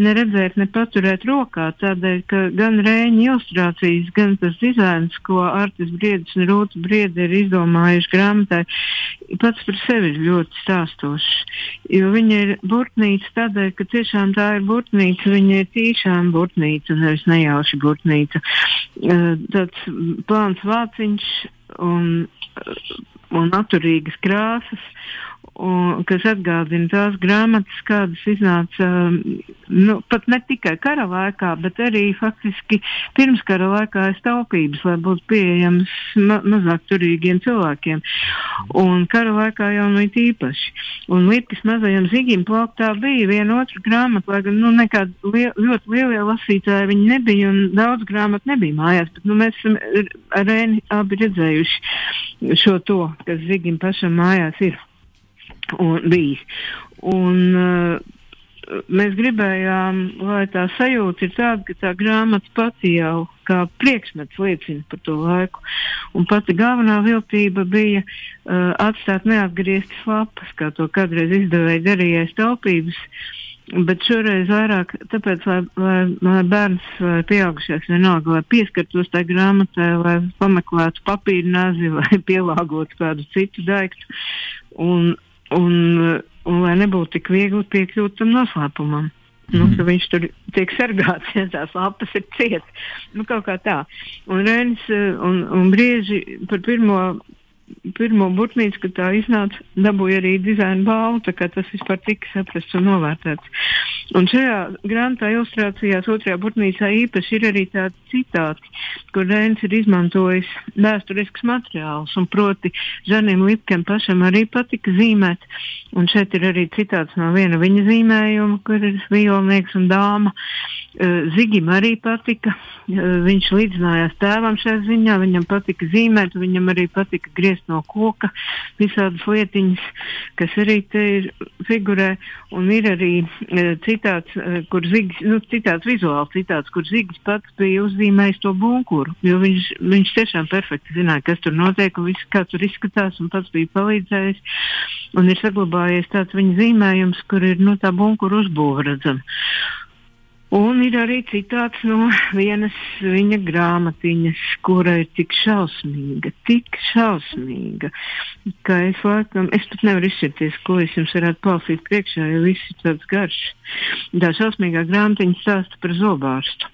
neredzēt, ne paturēt rokā. Tādēļ, ka gan rēņa ilustrācijas, gan tas dizains, ko Artis Briedis un Rūta Briedi ir izdomājuši grāmatai, pats par sevi ir ļoti stāstošs. Jo viņa ir burtnīca tādēļ, ka tiešām tā ir burtnīca, viņa ir tiešām burtnīca, nevis nejauši burtnīca. Uh, tāds plāns vāciņš un, un naturīgas krāsas un, kas atgādina tās grāmatas, kādas iznāca nu, pat ne tikai kara laikā, bet arī faktiski pirms kara laikā aiz taupības, lai būtu pieejams ma mazāk turīgiem cilvēkiem. Un kara laikā jau nu it īpaši. Un Līdz mazajam zigim plauktā bija viena otra grāmata, lai gan nu, nekādi li ļoti lielie lasītāji viņi nebija un daudz grāmatu nebija mājās, bet nu, mēs esam ar Rēni abi redzējuši šo to, kas zigim pašam mājās ir un bijis. Un, uh, mēs gribējām, lai tā sajūta ir tāda, ka tā grāmata pati jau kā priekšmets liecina par to laiku. Un pati galvenā viltība bija uh, atstāt neatgrieztas lapas, kā to kādreiz izdevēja darījais taupības. Bet šoreiz vairāk tāpēc, lai, lai, lai bērns vai pieaugušais vienalga, lai pieskartos tai grāmatai, lai pameklētu papīra nazi (laughs) vai pielāgotu kādu citu daiktu. Un, un, un lai nebūtu tik viegli piekļūt tam noslēpumam. Mm. Nu, mhm. viņš tur tiek sargāts, (laughs) ja tās lapas ir cietas. Nu, kaut kā tā. Un Rēns un, un Brieži par pirmo pirmo burtnīcu, kad tā iznāca, dabūja arī dizaina balvu, tā kā tas vispār tika saprasts un novērtēts. Un šajā grāmatā ilustrācijās otrajā burtnīcā īpaši ir arī tādi citāti, kur Rēns ir izmantojis vēsturisks materiāls, un proti Žanim Lipkem pašam arī patika zīmēt, un šeit ir arī citāts no viena viņa zīmējuma, kur ir violnieks un dāma. Uh, Zigim arī patika, uh, viņš līdzinājās tēvam šajā ziņā, viņam patika zīmēt, viņam arī patika griezt no koka visādas lietiņas, kas arī te ir figurē, un ir arī uh, citāts, kur Zigis, nu, citāts vizuāls citāts, kur Zigis pats bija uzzīmējis to bunkuru, jo viņš, viņš tiešām perfekti zināja, kas tur notiek un viss, kā tur izskatās, un pats bija palīdzējis, un ir saglabājies tāds viņa zīmējums, kur ir, nu, tā bunkura uzbūva redzama. Un ir arī citāts no vienas viņa grāmatiņas, kura ir tik šausmīga, tik šausmīga, ka es laikam, es pat nevaru izšķirties, ko es jums varētu palasīt priekšā, jo viss ir tāds garš. Tā šausmīgā grāmatiņa stāsta par zobārstu.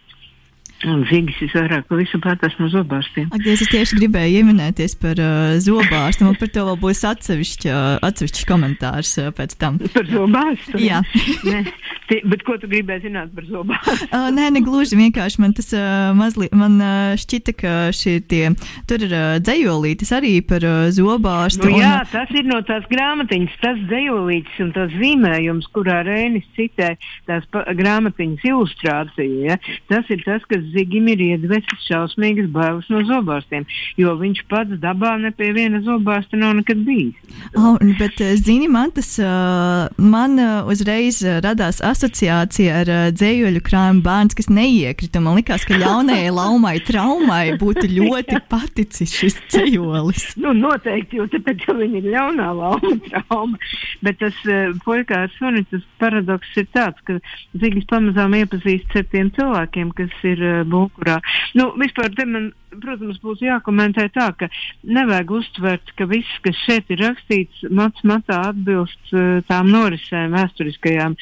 Un Zigis visvairāk par visu pētās no zobārstiem. Ak, es tieši gribēju ieminēties par uh, zobārstu, un par to vēl būs atsevišķi, uh, atsevišķi komentārs uh, pēc tam. Par zobārstu? Jā. ne, tie, bet ko tu gribēji zināt par zobārstu? (laughs) uh, nē, ne gluži vienkārši man tas uh, mazliet, man uh, šķita, ka šie tie, tur ir uh, dzējolītis arī par uh, zobārstu. Nu, un, jā, tas ir no tās grāmatiņas, tas dzējolītis un tas zīmējums, kurā Rēnis citē tās grāmatiņas ilustrāciju. Ja? Tas ir tas, kas Zigim ir iedvesis šausmīgas bailes no zobārstiem, jo viņš pats dabā ne pie viena zobārsta nav nekad bijis. Oh, bet, eh, zini, man tas uh, man uh, uzreiz radās asociācija ar dzējoļu krājumu bērns, kas neiekrita. Man liekas, ka jaunajai laumai traumai būtu ļoti (laughs) paticis šis dzējolis. nu, noteikti, jo tāpēc viņa ir ļaunā lauma trauma. Bet tas puikā ar suni, tas paradoks ir tāds, ka Zigis pamazām iepazīstas ar tiem cilvēkiem, kas ir uh, bunkurā. Nu, vispār te man, protams, būtu jākomentē tā, ka nevajag uztvert, ka viss, kas šeit ir rakstīts, mats matā atbilst uh, tām norisēm vēsturiskajām.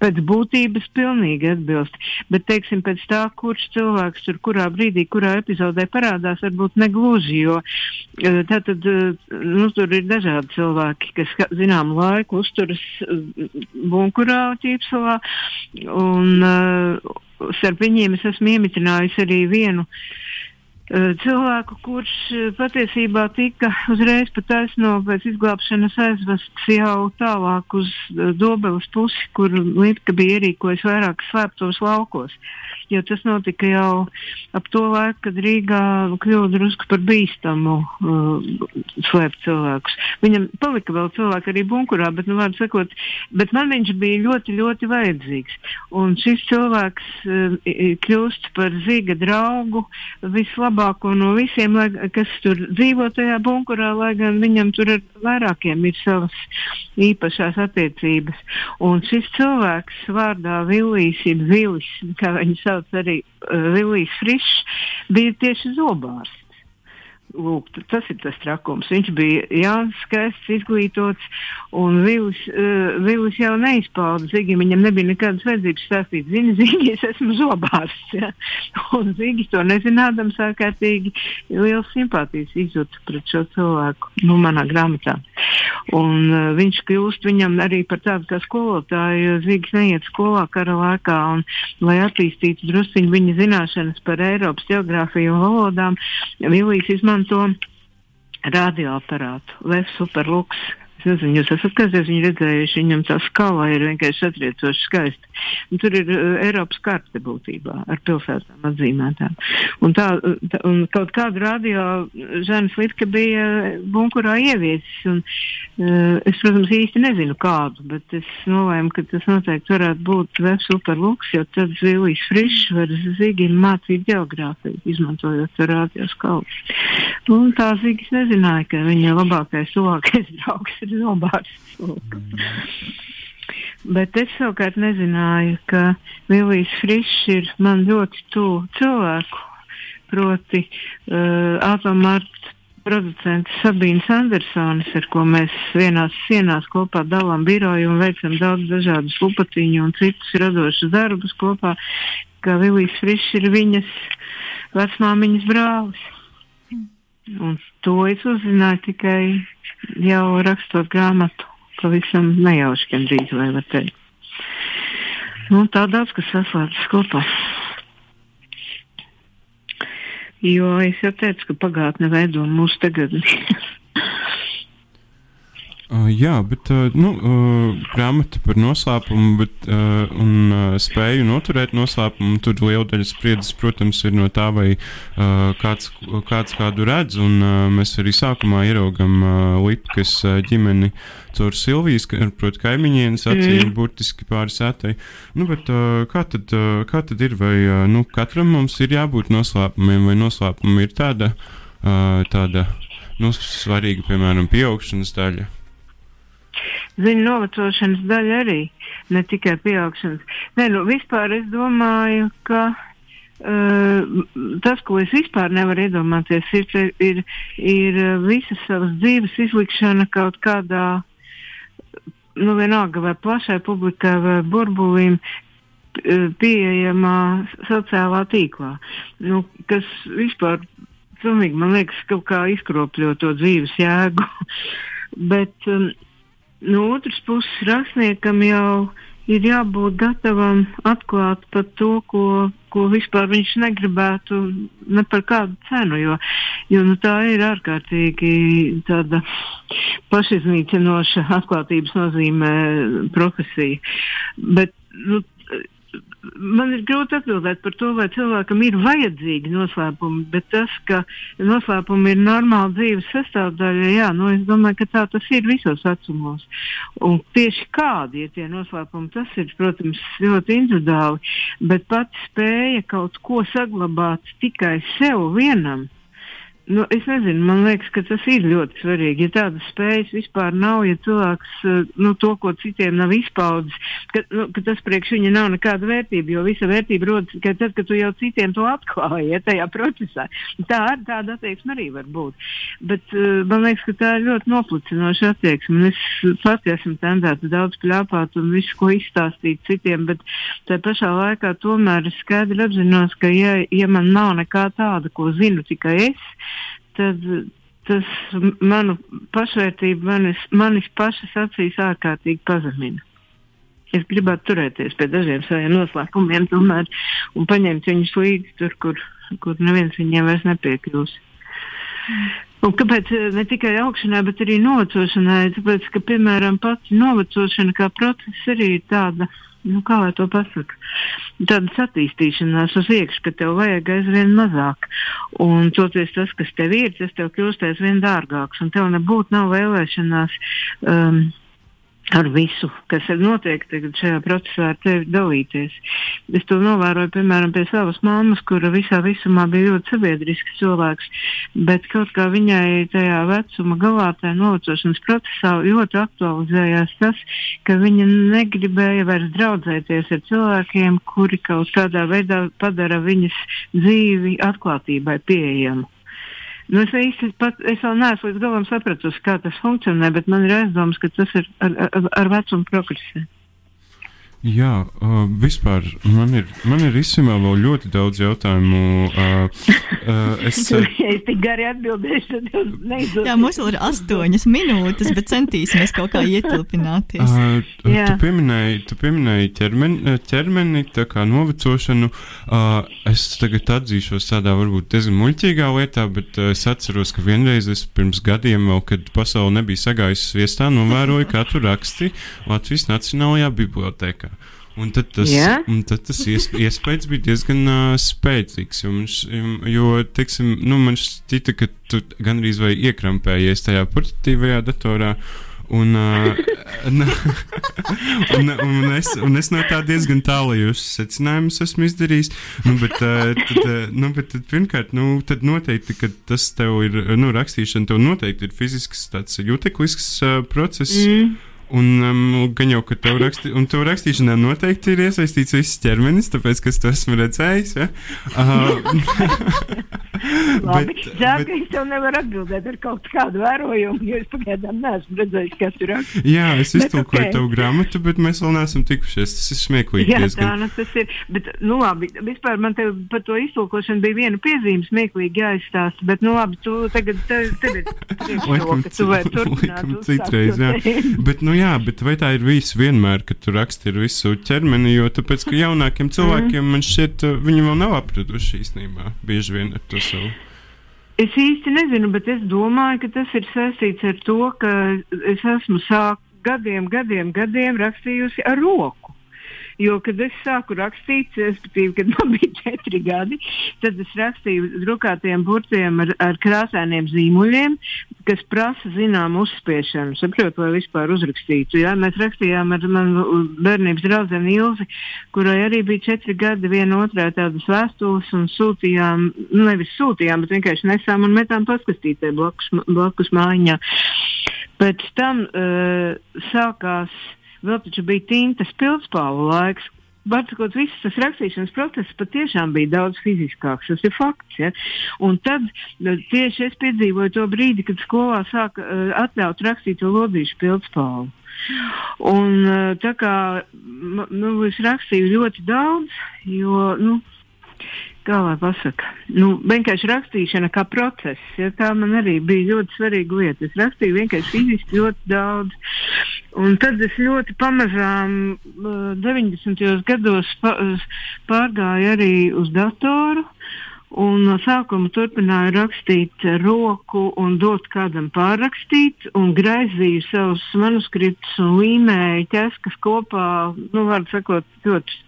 Pēc būtības pilnīgi atbilst. Bet, teiksim, pēc tā, kurš cilvēks tur kurā brīdī, kurā epizodē parādās, varbūt negluži, jo uh, tātad, uh, nu, tur ir dažādi cilvēki, kas zinām laiku uzturas bunkurā ķīpsalā un starp viņiem es esmu iemitinājusi arī vienu uh, cilvēku, kurš patiesībā tika uzreiz pat taisno pēc izglābšanas aizvests jau tālāk uz Dobeles pusi, kur Lītka bija ierīkojis vairākas slēptos laukos. Jo tas notika jau ap to laiku, kad Rīgā kļuva drusku par bīstamu uh, slēpt cilvēkus. Viņam palika vēl cilvēki arī bunkurā, bet, nu, sakot, bet man viņš bija ļoti, ļoti vajadzīgs. Un šis cilvēks uh, kļūst par zīga draugu vislabāk labāko no visiem, lai, kas tur dzīvo tajā bunkurā, lai gan viņam tur ar vairākiem ir savas īpašās attiecības. Un šis cilvēks vārdā Villijs ir Vilis, kā viņi sauc arī uh, Vilijs Frišs, bija tieši zobārs. Lūk, tas ir tas trakums. Viņš bija Jānis, skaists, izglītots, un Vīlis, uh, Vīlis jau neizpauda Zigi. Viņam nebija nekādas vajadzības stāstīt, zini, (laughs) Zigi, es esmu zobārsts. Ja? Un Zigi to nezinādams ārkārtīgi liels simpātijas izjūta pret šo cilvēku, nu, manā grāmatā. Un uh, viņš kļūst viņam arī par tādu kā skolotāju, jo Zigis neiet skolā kara laikā, un lai attīstītu drusciņu viņa zināšanas par Eiropas geogrāfiju un valodām, Vīlis izmanto radioaparātu, Lef Superlux. Nezinu, jūs esat kādreiz viņu redzējuši, viņam tā skala ir vienkārši satriecoši skaista. Un tur ir uh, Eiropas karte būtībā ar pilsētām atzīmētām. Un, tā, tā, un kaut kādu radio Žanis Litka bija bunkurā ieviesis. Un, uh, es, protams, īsti nezinu kādu, bet es nolēmu, ka tas noteikti varētu būt Web Superlux, jo tad Zilijas Frišs var Zigim mācīt geogrāfiju, izmantojot to radio skalu. Un tā Zigis nezināja, ka viņa labākais, tuvākais (laughs) draugs ir zobārsts. Bet es savukārt nezināju, ka Vilijas Frišs ir man ļoti tuvu cilvēku, proti uh, atomarta producents Sabīnas Andersonis, ar ko mēs vienās sienās kopā dalām biroju un veicam daudz dažādus lupatiņu un citus radošus darbus kopā, ka Vilijas Frišs ir viņas vecmāmiņas brālis. Un to es uzzināju tikai jau rakstot grāmatu, pavisam nejauši, gan drīz vai var teikt. Nu, tā daudz, kas saslēdzas kopā. Jo es jau teicu, ka pagātne veido mūsu tagadni. (laughs) Uh, jā, bet uh, nu, uh, grāmata par noslēpumu bet, uh, un uh, spēju noturēt noslēpumu. Tur liela daļa spriedzes, protams, ir no tā, vai uh, kāds, kāds kādu redz. Un, uh, mēs arī sākumā ieraugam uh, Lipkas uh, ģimeni caur Silvijas, proti, kaimiņienes acīm, mm. burtiski pāri sētai. Nu, bet, uh, kā, tad, uh, kā tad ir? Vai uh, nu, katram mums ir jābūt noslēpumiem, vai noslēpumi ir tāda, uh, tāda nu, svarīga, piemēram, pieaugšanas daļa? Zinu, novecošanas daļa arī, ne tikai pieaugšanas. Nē, nu, vispār es domāju, ka uh, tas, ko es vispār nevaru iedomāties, ir, ir, ir visas savas dzīves izlikšana kaut kādā, nu, vienalga vai plašai publikai vai burbulim, pieejamā sociālā tīklā, nu, kas vispār, pilnīgi, man liekas, kaut kā izkropļo to dzīves jēgu. (laughs) Bet um, no otras puses rakstniekam jau ir jābūt gatavam atklāt par to, ko, ko vispār viņš negribētu ne par kādu cenu, jo, jo nu, tā ir ārkārtīgi tāda pašiznīcinoša atklātības nozīmē profesija. Bet, nu, man ir grūti atbildēt par to, vai cilvēkam ir vajadzīgi noslēpumi, bet tas, ka noslēpumi ir normāla dzīves sastāvdaļa, jā, nu, es domāju, ka tā tas ir visos vecumos. Un tieši kādi ir tie noslēpumi, tas ir, protams, ļoti individuāli, bet pati spēja kaut ko saglabāt tikai sev vienam Nu, es nezinu, man liekas, ka tas ir ļoti svarīgi. Ja tādas spējas vispār nav, ja cilvēks eh, nu, to, ko citiem nav izpaudis, ka, nu, ka tas priekš viņa nav nekāda vērtība, jo visa vērtība rodas tikai tad, kad tu jau citiem to atklāji ja, tajā procesā. Tā tāda attieksme arī var būt. Bet uh, man liekas, ka tā ir ļoti noplicinoša attieksme. Es pati esmu tendēta daudz pļāpāt un visu, ko izstāstīt citiem, bet tā pašā laikā tomēr es skaidri apzinos, ka ja, ja man nav nekā tāda, ko zinu tikai es, tad tas manu pašvērtību manis, manis pašas acīs ārkārtīgi pazemina. Es gribētu turēties pie dažiem saviem noslēpumiem, tomēr, un paņemt viņus līdzi tur, kur, kur neviens viņiem vairs nepiekļūs. Un kāpēc eh, ne tikai augšanai, bet arī novecošanai? Tāpēc, ka, piemēram, pats novecošana kā process arī ir tāda nu, kā lai to pasaka, tādas attīstīšanās uz iekšā, ka tev vajag aizvien mazāk. Un toties tas, kas tev ir, tas tev kļūst aizvien dārgāks, un tev nebūtu nav vēlēšanās. Um, ar visu, kas ir notiek tagad šajā procesā ar tevi dalīties. Es to novēroju, piemēram, pie savas mammas, kura visā visumā bija ļoti sabiedrisks cilvēks, bet kaut kā viņai tajā vecuma galā, tajā novecošanas procesā ļoti aktualizējās tas, ka viņa negribēja vairs draudzēties ar cilvēkiem, kuri kaut kādā veidā padara viņas dzīvi atklātībai pieejamu. Nu, es īsti pat, es vēl neesmu līdz galam sapratusi, kā tas funkcionē, bet man ir aizdoms, ka tas ir ar, ar, ar vecumu progresē. Jā, uh, vispār man ir, man ir izsumā vēl ļoti daudz jautājumu. Uh, uh, es, uh, ja es tik gari atbildēšu, tad jūs neizdodas. Jā, mums vēl ir astoņas minūtes, bet centīsimies kaut kā ietilpināties. Uh, Jā. tu pieminēji, tu pieminēji ķermeni, ķermeni tā kā novecošanu. Uh, es tagad atzīšos tādā varbūt diezgan muļķīgā lietā, bet uh, es atceros, ka vienreiz es pirms gadiem, vēl, kad pasaule nebija sagājusi viestā, novēroju, kā tu raksti Latvijas Nacionālajā bibliotēkā. Un tad tas, Jā? un tad tas ies, iespējas bija diezgan uh, spēcīgs. Jo, mums, jo teiksim, nu, man šķita, ka tu gandrīz vai iekrampējies tajā portatīvajā datorā. Un, uh, (laughs) un, un, un, es, un es no tā diezgan tālajos secinājumus esmu izdarījis. Nu, bet, uh, tad, uh, nu, bet tad, pirmkārt, nu, tad noteikti, ka tas tev ir, nu, rakstīšana tev noteikti ir fizisks, tāds juteklisks uh, process. Mm. Un um, gan jau, ka tev, raksti, tev rakstīšanā noteikti ir iesaistīts viss ķermenis, tāpēc, ka es to esmu redzējis. Ja? Uh, (laughs) Labi, bet, Žēl, bet, ka es tev nevaru atbildēt ar kaut kādu vērojumu, jo es pagaidām neesmu redzējis, kas tur raksta. jā, es iztulkoju ok. tavu grāmatu, bet mēs vēl neesam tikušies. Tas ir smieklīgi. Jā, tā diezgan. nu, tas ir. Bet, nu, labi, vispār man te par to iztulkošanu bija viena piezīme, smieklīgi jāizstāsta. Bet, nu, labi, tu tagad tev, tev ir (laughs) priekšroka, tu vari (laughs) turpināt. laikam citreiz, jā. Bet, nu, jā, bet vai tā ir viss vienmēr, kad tu raksti ar visu ķermeni? Jo tāpēc, ka jaunākiem cilvēkiem man šķiet, uh, viņi vēl nav apraduši īstenībā bieži vien ar to savu. Es īsti nezinu, bet es domāju, ka tas ir saistīts ar to, ka es esmu sāk gadiem, gadiem, gadiem rakstījusi ar roku. Jo, kad es sāku rakstīt, respektīvi, kad (laughs) man bija četri gadi, tad es rakstīju drukātiem burtiem ar, ar krāsainiem zīmuļiem, kas prasa zinām uzspiešanu. Saprotu, lai vispār uzrakstītu. Jā, mēs rakstījām ar manu bērnības draugu Ilzi, kurai arī bija četri gadi, viena otrā tādas vēstules un sūtījām, nu, nevis sūtījām, bet vienkārši nesām un metām paskastītē blakus, blakus mājiņā. Pēc tam uh, sākās, vēl taču bija tintas pildspalvu laiks. Varbūt viss tas rakstīšanas process patiešām bija daudz fiziskāks. Tas ir fakts. Ja? Un tad eh, tieši es piedzīvoju to brīdi, kad skolā sāka uh, atļaut rakstīt to lodīšu pildspalvu. Un uh, tā kā nu, es rakstīju ļoti daudz, jo, nu, kā lai pasaka, nu, vienkārši rakstīšana kā process, ja, tā man arī bija ļoti svarīga lieta. Es rakstīju vienkārši fiziski ļoti daudz. Un tad es ļoti pamazām uh, 90. gados pārgāju arī uz datoru. Un no sākuma turpināju rakstīt roku un dot kādam pārrakstīt, un graizīju savus manuskriptus un līmēju ķeskas kopā, nu, var sakot, ļoti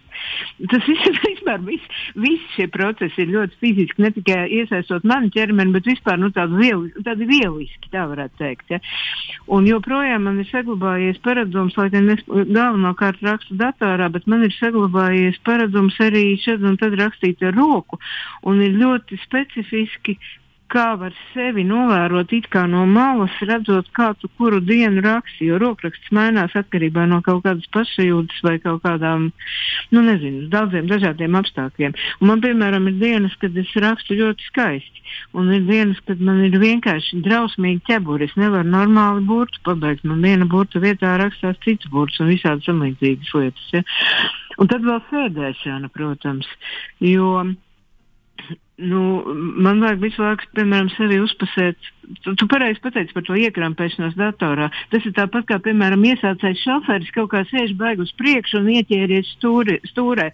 Tas viss, vispār, viss, viss šie procesi ir ļoti fiziski, ne tikai iesaistot manu ķermeni, bet vispār nu, tādi, vieli, tādi vieliski, tā varētu teikt. Ja? Un joprojām man ir saglabājies paradums, lai gan es galvenokārt rakstu datorā, bet man ir saglabājies paradums arī šad un tad rakstīt ar roku. Un ir ļoti specifiski kā var sevi novērot it kā no malas, redzot, kā tu kuru dienu raksti, jo rokraksts mainās atkarībā no kaut kādas pašajūtas vai kaut kādām, nu nezinu, daudziem dažādiem apstākļiem. Un man, piemēram, ir dienas, kad es rakstu ļoti skaisti, un ir dienas, kad man ir vienkārši drausmīgi ķeburi, es nevaru normāli burtu pabeigt, man viena burta vietā rakstās cits burts un visādi samlīdzīgas lietas. Ja? Un tad vēl sēdēšana, protams, jo nu, man vajag visu laiku, piemēram, sevi uzpasēt. Tu, tu pareizi pateici par to iekrampēšanos datorā. Tas ir tāpat kā, piemēram, iesācējis šoferis kaut kā sēž baigi uz priekšu un ieķēries stūri, stūrē.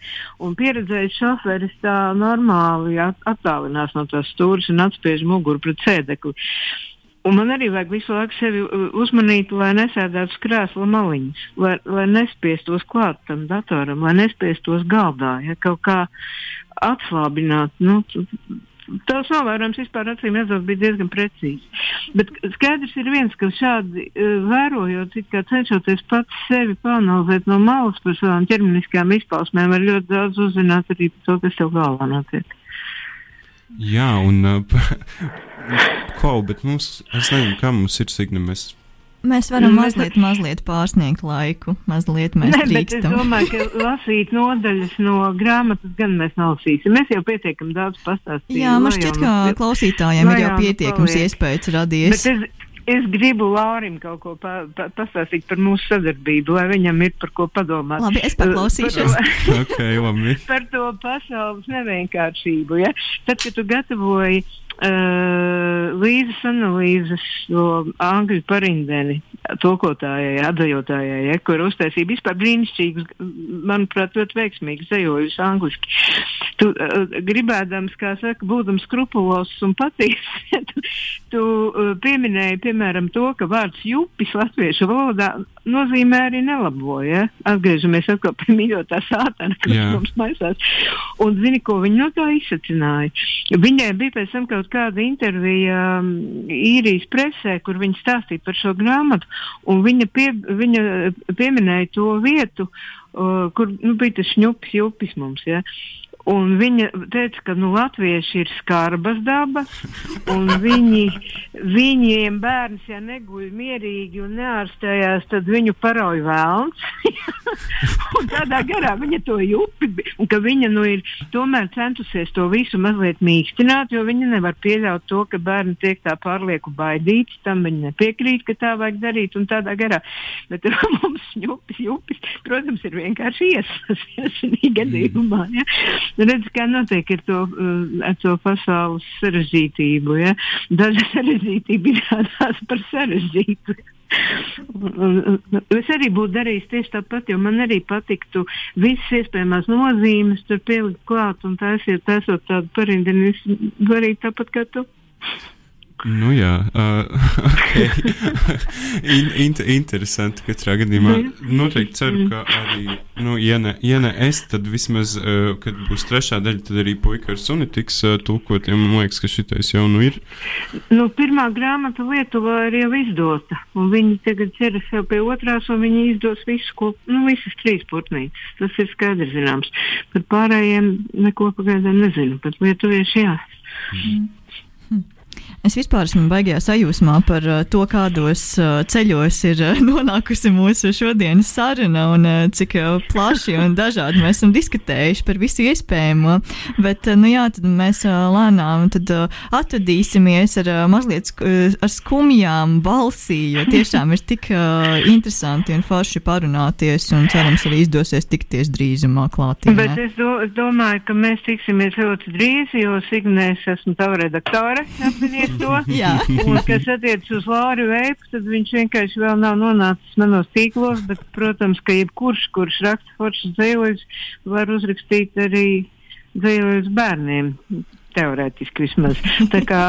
Un pieredzējis šoferis tā normāli at, attālinās no tās stūres un atspiež muguru pret sēdekli. Un man arī vajag visu laiku sevi uzmanīt, lai nesēdētu krēsla maliņas, lai, lai nespiestos klāt tam datoram, lai nespiestos galdā, ja kaut kā atslābināt nu, tās novērojums vispār acīm redzot bija diezgan precīzi. Bet skaidrs ir viens, ka šādi uh, vērojot, it kā cenšoties pats sevi panalizēt no malas par savām ķermeniskajām izpausmēm, var ļoti daudz uzzināt arī par to, kas tev galvā notiek. Jā, un (laughs) uh, ko, bet mums, es nezinu, kā mums ir signa, mēs varam Nu, mazliet, mazliet pārsniegt laiku. Mazliet mēs bet es domāju, ka lasīt nodaļas no grāmatas gan mēs nelasīsim. Mēs jau pietiekami daudz pastāstījām. Jā, man šķiet, ka klausītājiem ir jau pietiekams iespējas radies. Bet es, es gribu Laurim kaut ko pa, pa, pastāstīt par mūsu sadarbību, lai viņam ir par ko padomāt. Labi, es paklausīšos. Par to- (laughs) ok, labi. (laughs) par to pasaules nevienkāršību. Ja? Tad, kad tu gatavoji uh, līdzes analīzes no angļu parindeni, tulkotājai, atdejotājai, ja, kur uztaisīja vispār brīnišķīgus, manuprāt, ļoti veiksmīgus dejoļus angliski. Tu uh, gribēdams, kā saka, būdams skrupulos un patīks, (laughs) tu, tu uh, pieminēji, piemēram, to, ka vārds jupis latviešu valodā nozīmē arī nelabo, ja? Atgriežamies atkal pie mīļotā sātana, kas Jā. mums maisās. Un zini, ko viņa no tā izsacināja? Viņai bija pēc tam kaut kāda intervija um, īrijas presē, kur viņa stāstīja par šo grāmatu, un viņa, pie, viņa pieminēja to vietu, uh, kur nu, bija tas šņupis, jupis mums. Ja? Un viņa teica, ka nu, latvieši ir skarbas daba, un viņi, viņiem bērns, ja neguļ mierīgi un neārstējās, tad viņu parauj vēlns. (laughs) tādā garā viņa to jupi, un ka viņa nu, ir tomēr centusies to visu mazliet mīkstināt, jo viņa nevar pieļaut to, ka bērni tiek tā pārlieku baidīti, tam viņa nepiekrīt, ka tā vajag darīt un tādā garā. Bet (laughs) mums jupis, jupis, protams, ir vienkārši iesas, (laughs) šī gadījumā. Ja? Redz, kā notiek ar to, uh, ar to pasaules sarežģītību. Ja? Daža (laughs) sarežģītība izrādās par sarežģītu. Es arī būtu darījis tieši tāpat, jo man arī patiktu visas iespējamās nozīmes tur pielikt klāt un taisīt, taisot tādu parindini, darīt tāpat kā tu. Nu jā, uh, (laughs) ok. (laughs) In, in, interesanti katrā gadījumā. Noteikti ceru, ka arī, nu, ja ne, ja ne es, tad vismaz, uh, kad būs trešā daļa, tad arī puika ar suni tiks uh, tulkot. Ja man liekas, ka šitais jau nu ir. Nu, pirmā grāmata Lietuvā ir jau izdota, un viņi tagad ķeras jau pie otrās, un viņi izdos visu, ko, nu, visas trīs putnītes. Tas ir skaidrs zināms. Par pārējiem neko pagaidām nezinu, bet lietuvieši jā. Es vispār esmu baigajā sajūsmā par uh, to, kādos uh, ceļos ir uh, (laughs) nonākusi mūsu šodienas saruna un cik plaši un dažādi mēs esam diskutējuši par visu iespējamo. Bet, nu jā, tad mēs lēnām tad, atradīsimies ar mazliet ar skumjām balsī, jo tiešām ir tik interesanti un forši parunāties un cerams arī izdosies tikties drīzumā klātienē. Bet es, do, es domāju, ka mēs tiksimies ļoti drīz, jo Signēs esmu tava redaktore, apzinies to. (laughs) Un, kas attiecas uz Lāru Veipu, tad viņš vienkārši vēl nav nonācis manos tīklos, bet, protams, ka jebkurš, kurš raksta foršas dzējoļus, var uzrakstīt arī dzējoļus bērniem. Teorētiski vismaz. Tā kā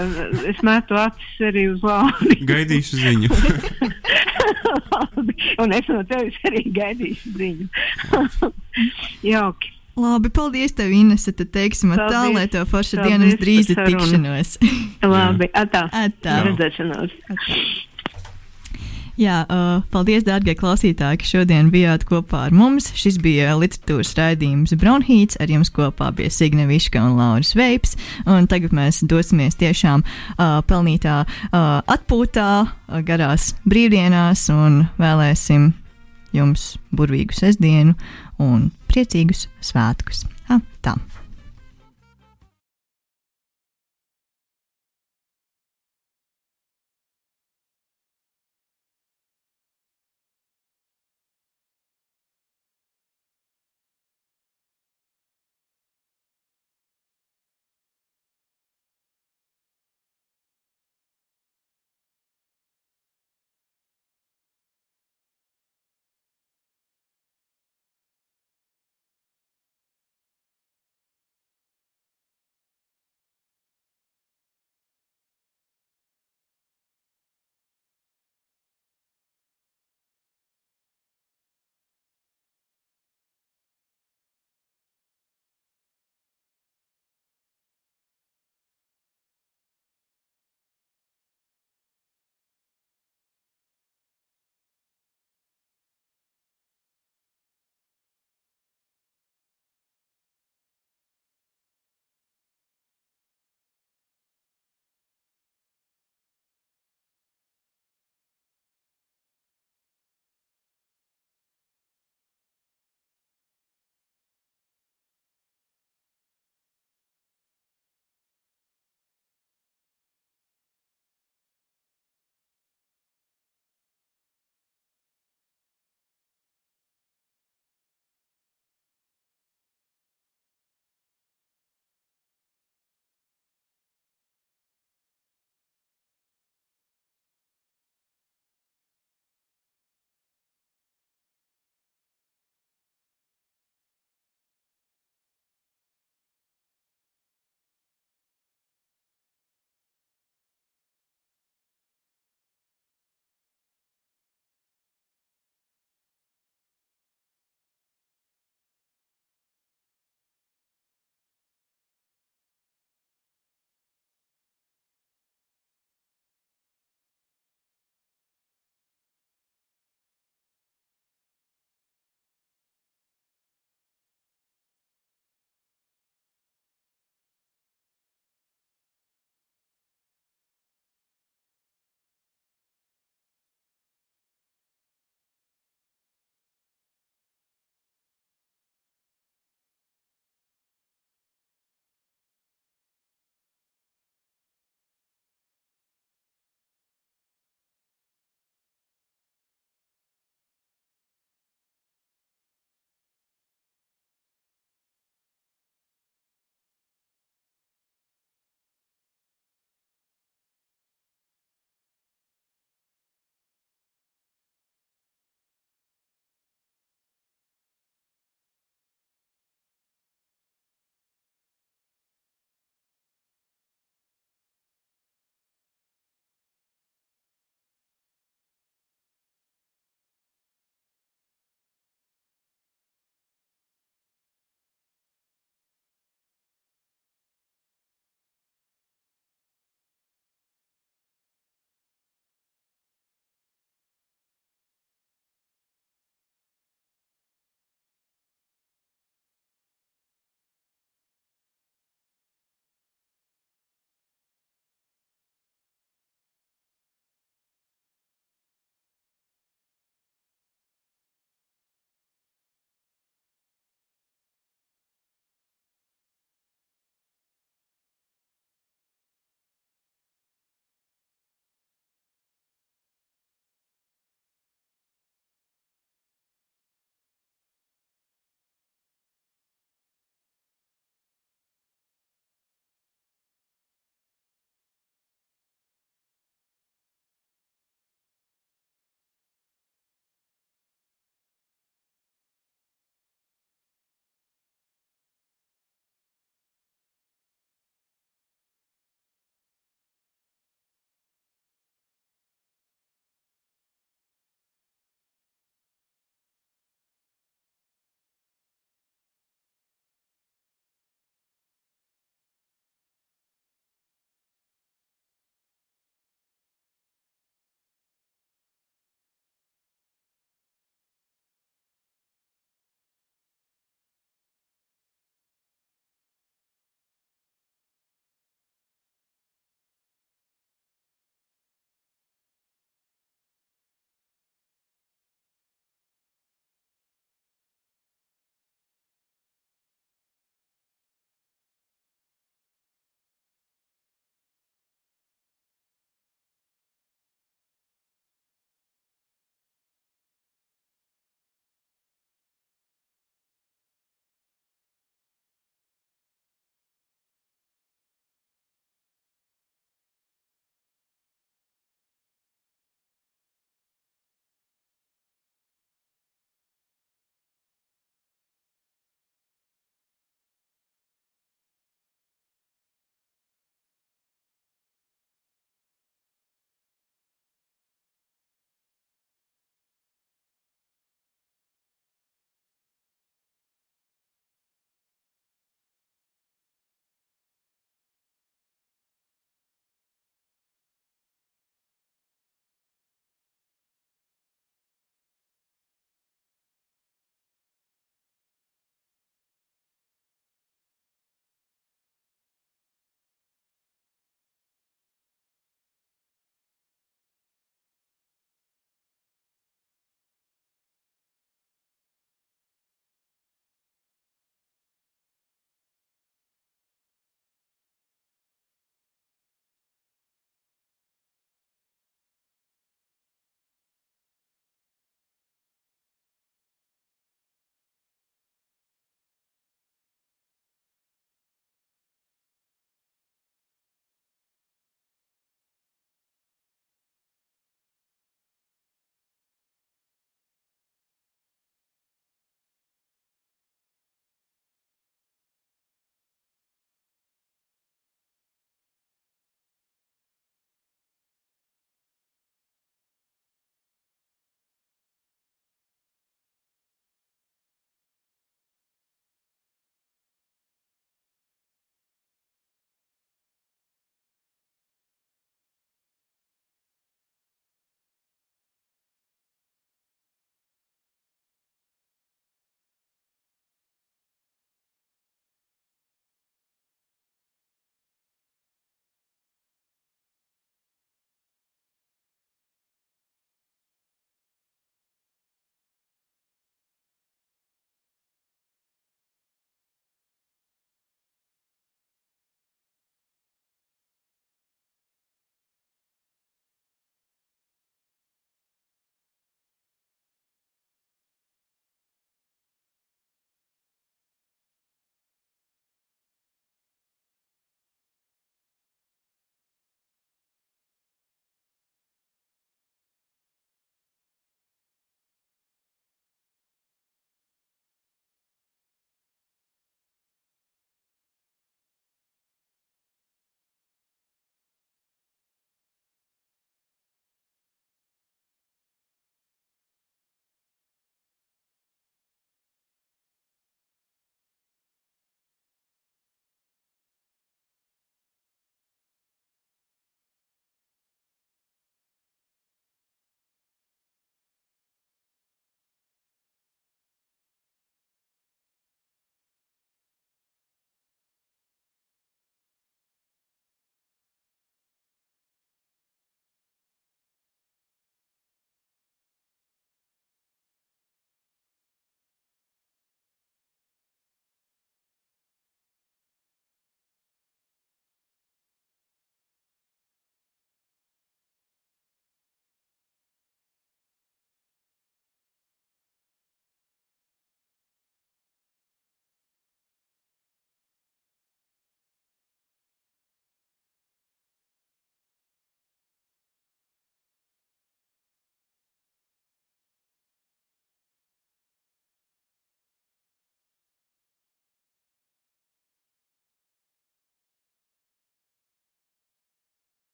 (laughs) es metu acis arī uz Lāru. Gaidīšu ziņu. (laughs) Un es no tevis arī gaidīšu ziņu. Jauki. Labi, paldies, tev, Inese. Tad teiksim, tā, Paldies. lai tev forša Paldies diena par drīz sarunu. tikšanos. (laughs) Labi, atā. Atā. Redzēšanos. Jā, uh, paldies, dārgie klausītāji, ka šodien bijāt kopā ar mums. Šis bija literatūras raidījums Brownhīts. Ar jums kopā bija Signe Viška un Lauris Veips. Un tagad mēs dosimies tiešām uh, pelnītā uh, atpūtā, uh, garās brīvdienās un vēlēsim jums burvīgu sestdienu un priecīgus svētkus. Ha, tā.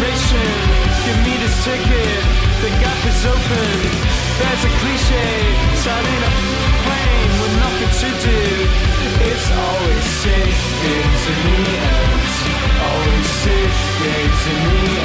Generation, give me this ticket. The gap is open. There's a cliche, starting a plane with nothing to do. It's always sinking to the end. Always sinking to the end.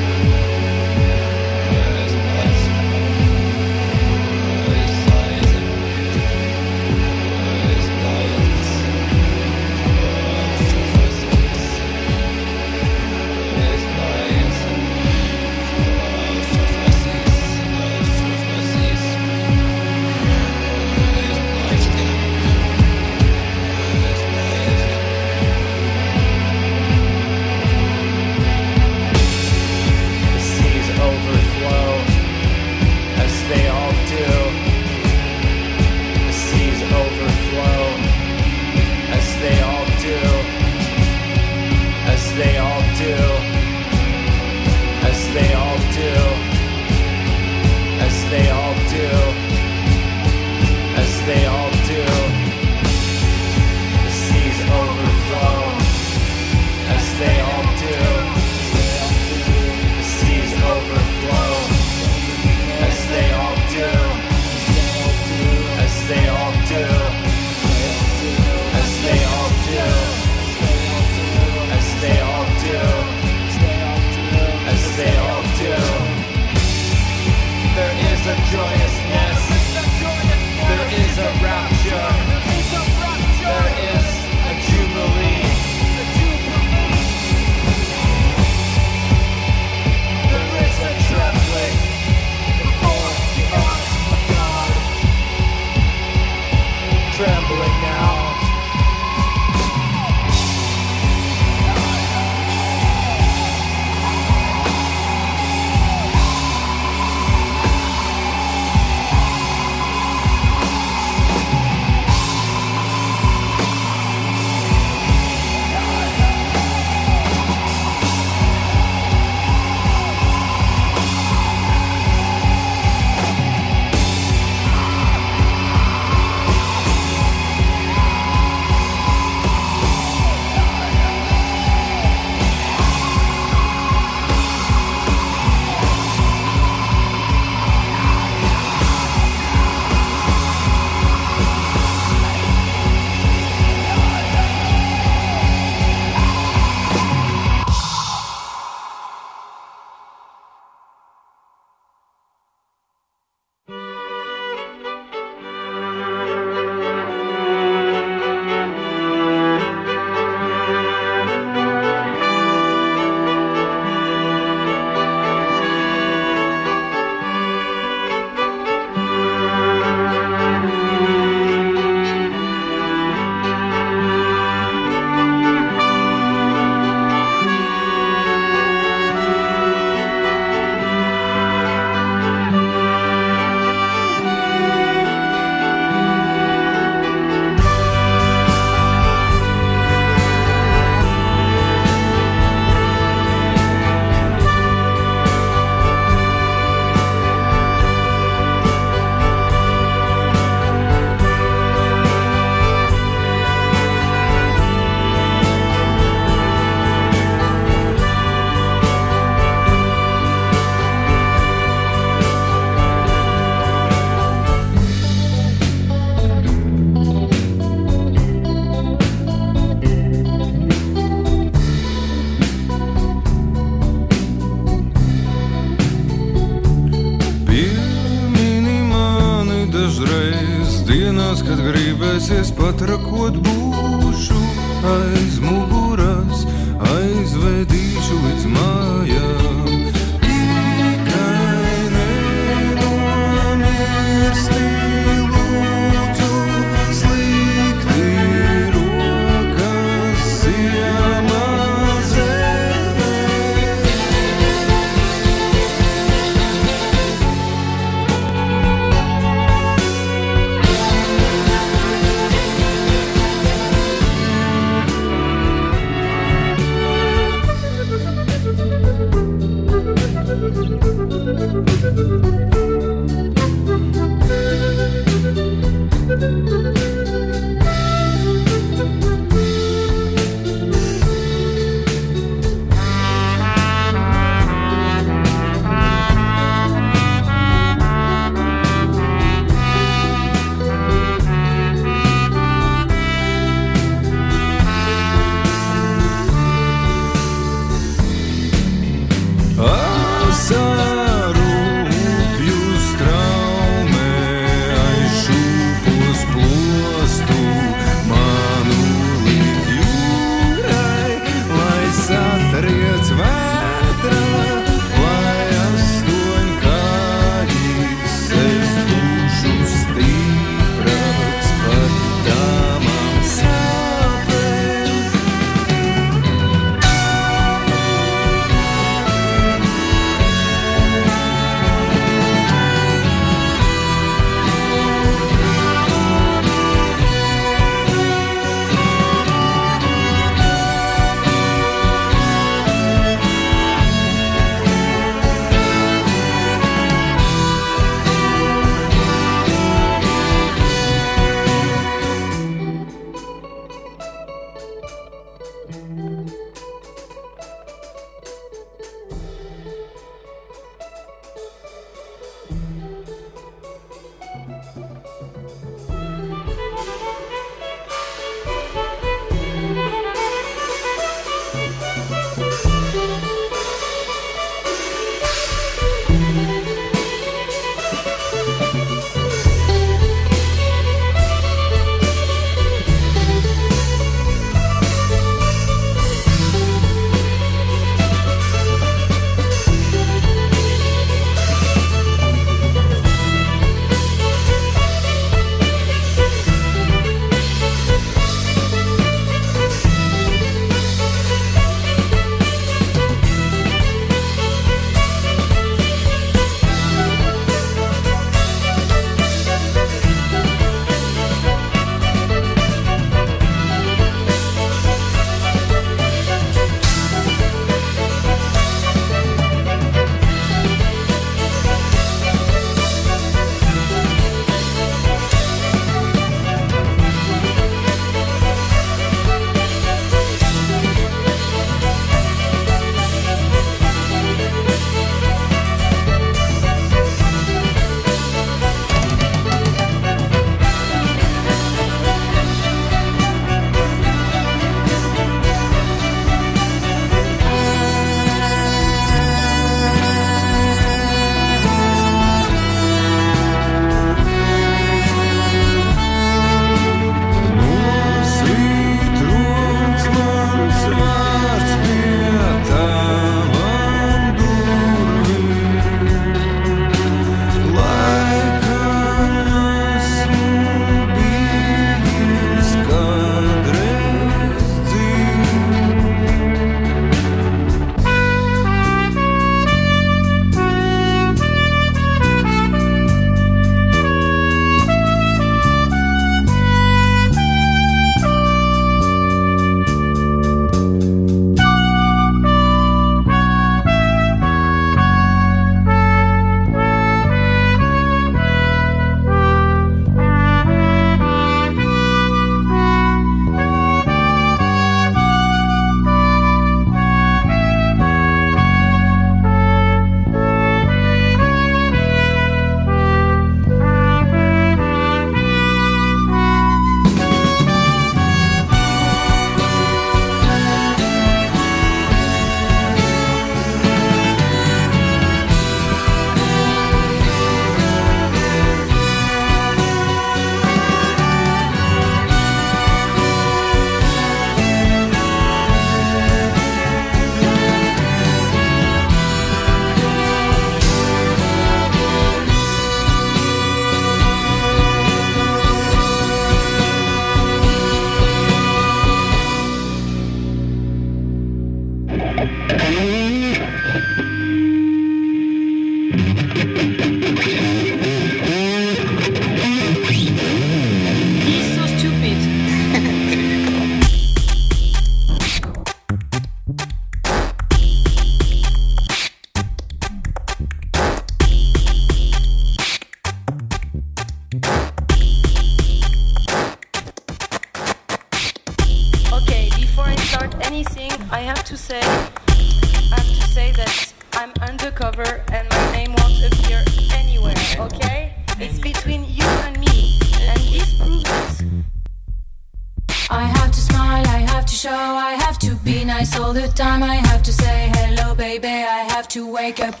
break up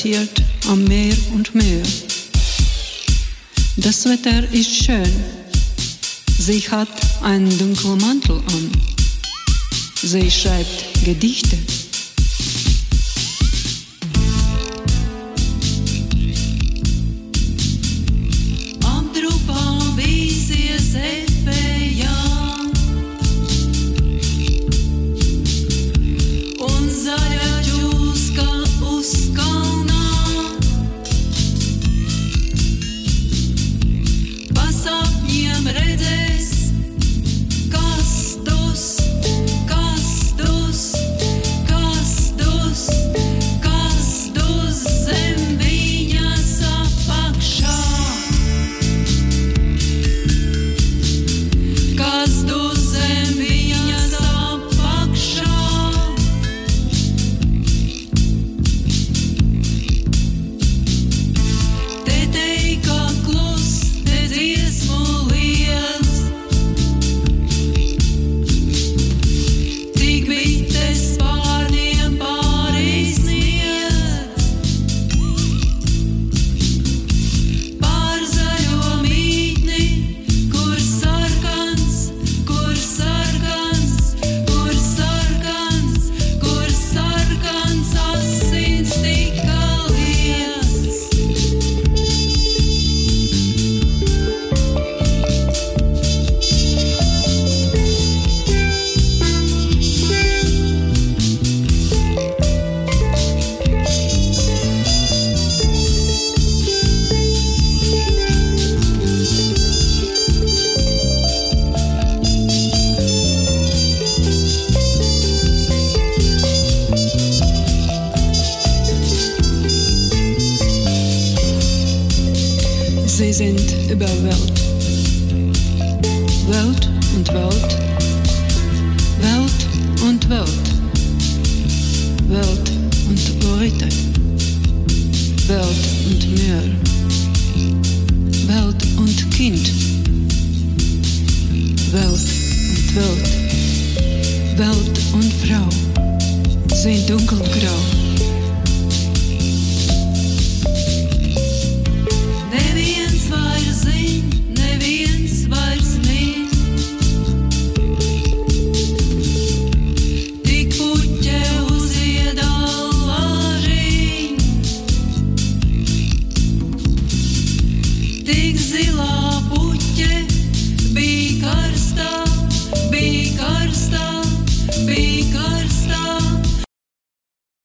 passiert am Meer und Meer. Das Wetter ist schön. Sie hat einen dunklen Mantel an. Sie schreibt Gedichte.